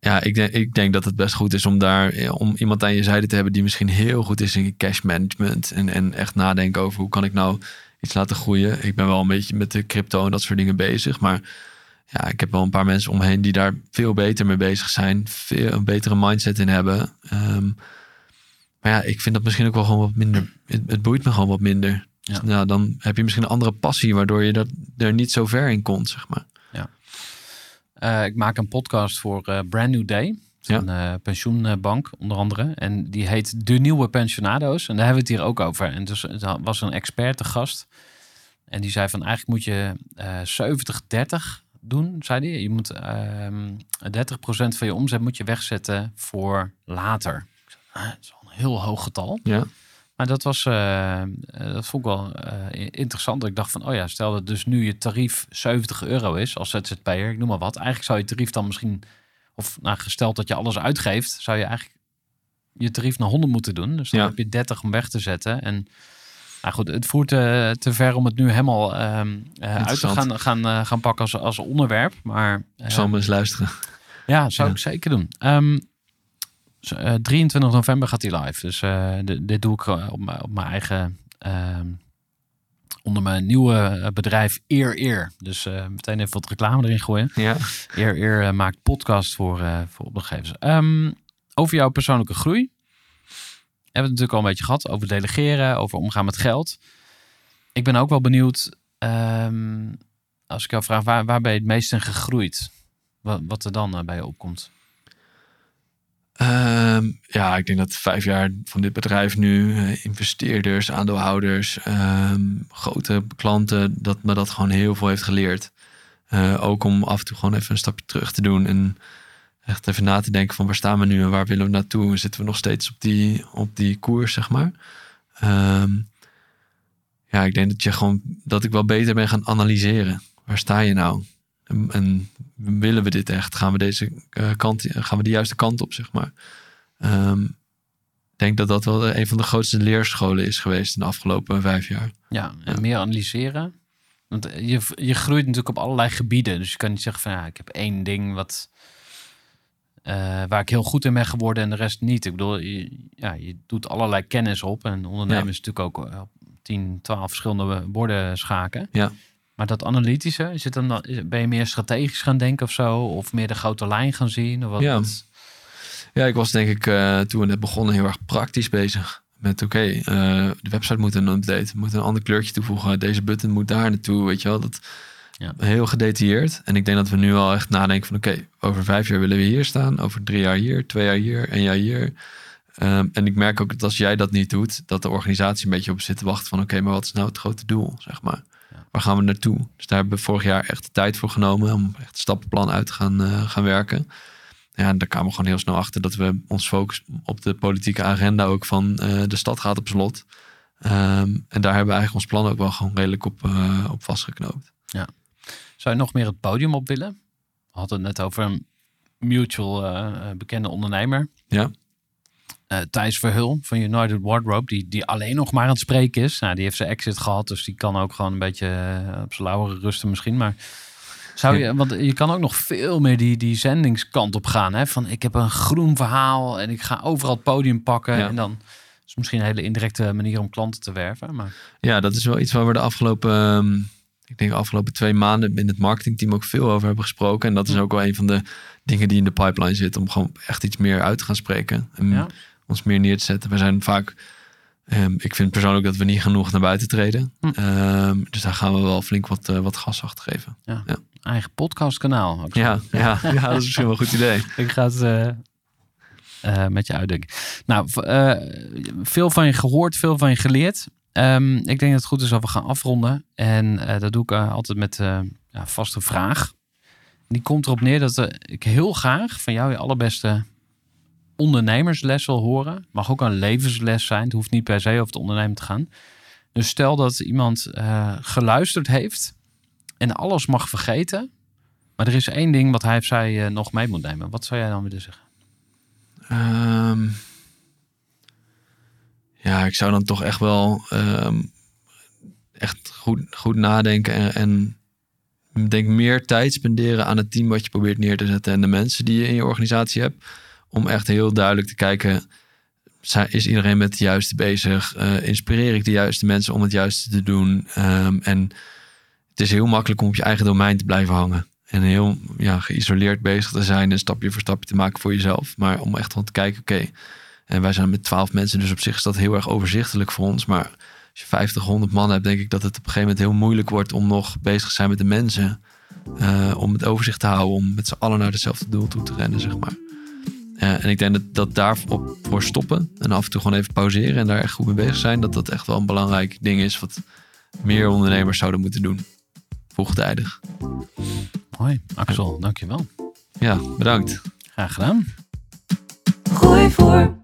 S2: Ja, ik denk, ik denk dat het best goed is om daar ja, om iemand aan je zijde te hebben die misschien heel goed is in cash management. En, en echt nadenken over hoe kan ik nou iets laten groeien. Ik ben wel een beetje met de crypto en dat soort dingen bezig. Maar ja, ik heb wel een paar mensen om me heen die daar veel beter mee bezig zijn. Veel een betere mindset in hebben. Ehm, maar ja, ik vind dat misschien ook wel gewoon wat minder. Het, het boeit me gewoon wat minder.
S1: Ja.
S2: Dus ja, dan heb je misschien een andere passie waardoor je dat, er niet zo ver in komt, zeg maar.
S1: Eh, ik maak een podcast voor eh, Brand New Day.
S2: Ja.
S1: Een eh, pensioenbank onder andere. En die heet De Nieuwe Pensionado's. En daar hebben we het hier ook over. En dus er was een expert te gast. En die zei van eigenlijk moet je eh 70-30 doen, zei hij. Je moet ehm 30% van je omzet moet je wegzetten voor later. Ah, dat is al een heel hoog getal.
S2: Ja,
S1: Maar dat was, eh, eh, dat vond ik wel eh, interessant. Ik dacht van, oh ja, stel dat dus nu je tarief 70 euro is als ZZP'er, ik noem maar wat. Eigenlijk zou je tarief dan misschien, of nou, gesteld dat je alles uitgeeft, zou je eigenlijk je tarief naar 100 moeten doen. Dus dan
S2: Ja.
S1: heb je 30 om weg te zetten. En nou goed, het voert eh, te ver om het nu helemaal ehm, eh, uit te gaan, gaan, eh, gaan pakken als, als onderwerp. Maar
S2: ik zal me eens luisteren.
S1: ja, zou
S2: Ja.
S1: ik zeker doen. Ehm, z- eh, 23 november gaat hij live. Dus dit, dit doe ik op, mijn- op mijn eigen... ehm, onder mijn nieuwe bedrijf Eer Eer. Dus meteen even wat reclame erin gooien.
S2: Ja,
S1: Eer Eer maakt podcast voor, eh, voor opdrachtgevers. Ehm, over jouw persoonlijke groei. Hebben we het natuurlijk al een beetje gehad. Over delegeren, over omgaan met geld. Ik ben ook wel benieuwd... ehm, als ik jou vraag, waar, waar ben je het meest in gegroeid? Wat, wat er dan eh, bij je opkomt?
S2: Ehm, ja, ik denk dat vijf jaar van dit bedrijf nu, eh, investeerders, aandeelhouders, ehm, grote klanten, dat me dat gewoon heel veel heeft geleerd. Eh, ook om af en toe gewoon even een stapje terug te doen en echt even na te denken van waar staan we nu en waar willen we naartoe? En zitten we nog steeds op die, op die koers, zeg maar. Ehm, ja, ik denk dat je gewoon dat ik wel beter ben gaan analyseren. Waar sta je nou? En, en willen we dit echt? Gaan we deze eh, kant, gaan we de juiste kant op, zeg maar? Ehm, Ik denk dat dat wel een van de grootste leerscholen is geweest in de afgelopen vijf jaar.
S1: Ja, en meer analyseren. Want je, je groeit natuurlijk op allerlei gebieden. Dus je kan niet zeggen van ja, ik heb één ding wat, eh, waar ik heel goed in ben geworden en de rest niet. Ik bedoel, je, ja, je doet allerlei kennis op. En ondernemen
S2: Ja.
S1: is natuurlijk ook eh, op 10, 12 verschillende borden schaken.
S2: Ja.
S1: Maar dat analytische, is het dan, ben je meer strategisch gaan denken of zo? Of meer de grote lijn gaan zien? Of wat,
S2: Ja. Ja, ik was denk ik eh, toen we net begonnen heel erg praktisch bezig. Met oké, de website moet een update, we moeten een ander kleurtje toevoegen. Deze button moet daar naartoe, weet je wel. Dat,
S1: Ja.
S2: Heel gedetailleerd. En ik denk dat we nu al echt nadenken van oké, over vijf jaar willen we hier staan. Over drie jaar hier, twee jaar hier, een jaar hier. Ehm, en ik merk ook dat als jij dat niet doet, dat de organisatie een beetje op zit te wachten van oké, maar wat is nou het grote doel, zeg maar.
S1: Ja.
S2: Waar gaan we naartoe? Dus daar hebben we vorig jaar echt de tijd voor genomen om echt een stappenplan uit te gaan, eh, gaan werken. Ja, en daar kwamen we gewoon heel snel achter dat we ons focussen op de politieke agenda ook van eh, de stad gaat op slot. Ehm, en daar hebben we eigenlijk ons plan ook wel gewoon redelijk op, eh, op vastgeknoopt.
S1: Zou je nog meer het podium op willen? We hadden het net over een mutual eh, eh, bekende ondernemer.
S2: Ja.
S1: Eh, Thijs Verhul van United Wardrobe, die, die alleen nog maar aan het spreken is. Nou, die heeft zijn exit gehad, dus die kan ook gewoon een beetje op zijn lauweren rusten misschien. Maar zou je, want je kan ook nog veel meer die, die zendingskant op gaan. Hè? Van ik heb een groen verhaal en ik ga overal het podium pakken.
S2: Ja.
S1: En dan is misschien een hele indirecte manier om klanten te werven. Maar
S2: Ja, dat is wel iets waar we de afgelopen, ehm, ik denk de afgelopen twee maanden in het marketingteam ook veel over hebben gesproken. En dat is ook wel een van de dingen die in de pipeline zit om gewoon echt iets meer uit te gaan spreken. En
S1: Ja.
S2: ons meer neer te zetten. We zijn vaak, ehm, ik vind persoonlijk dat we niet genoeg naar buiten treden.
S1: Hm.
S2: Ehm, dus daar gaan we wel flink wat, eh, wat gas achter geven.
S1: eigen podcastkanaal.
S2: Ja, ja, ja, dat is misschien wel een goed idee.
S1: Ik ga het eh, eh, met je uitdenken. Nou, veel van je gehoord, veel van je geleerd. Ehm, ik denk dat het goed is dat we gaan afronden. En eh, dat doe ik eh, altijd met eh ja, vaste vraag. Die komt erop neer dat ik heel graag van jou je allerbeste ondernemersles wil horen. Mag ook een levensles zijn. Het hoeft niet per se over het ondernemen te gaan. Dus stel dat iemand geluisterd heeft en alles mag vergeten. Maar er is één ding wat hij of zij nog mee moet nemen. Wat zou jij dan willen zeggen?
S2: Ehm, ja, ik zou dan toch echt wel ehm, echt goed, goed nadenken en, en denk meer tijd spenderen aan het team wat je probeert neer te zetten en de mensen die je in je organisatie hebt. Om echt heel duidelijk te kijken, is iedereen met het juiste bezig? Eh, inspireer ik de juiste mensen om het juiste te doen? Ehm, en het is heel makkelijk om op je eigen domein te blijven hangen. En heel ja, geïsoleerd bezig te zijn en stapje voor stapje te maken voor jezelf. Maar om echt gewoon te kijken, oké. En wij zijn met twaalf mensen, dus op zich is dat heel erg overzichtelijk voor ons. Maar als je 50, 100 man hebt, denk ik dat het op een gegeven moment heel moeilijk wordt om nog bezig te zijn met de mensen. Eh, om het overzicht te houden, om met z'n allen naar hetzelfde doel toe te rennen, zeg maar. Eh, en ik denk dat, dat daar op, voor stoppen en af en toe gewoon even pauzeren en daar echt goed mee bezig zijn, dat dat echt wel een belangrijk ding is wat meer ondernemers zouden moeten doen. Vroegtijdig.
S1: Hoi, Axel, dankjewel.
S2: Ja, bedankt.
S1: Graag gedaan.
S4: Gooi voor.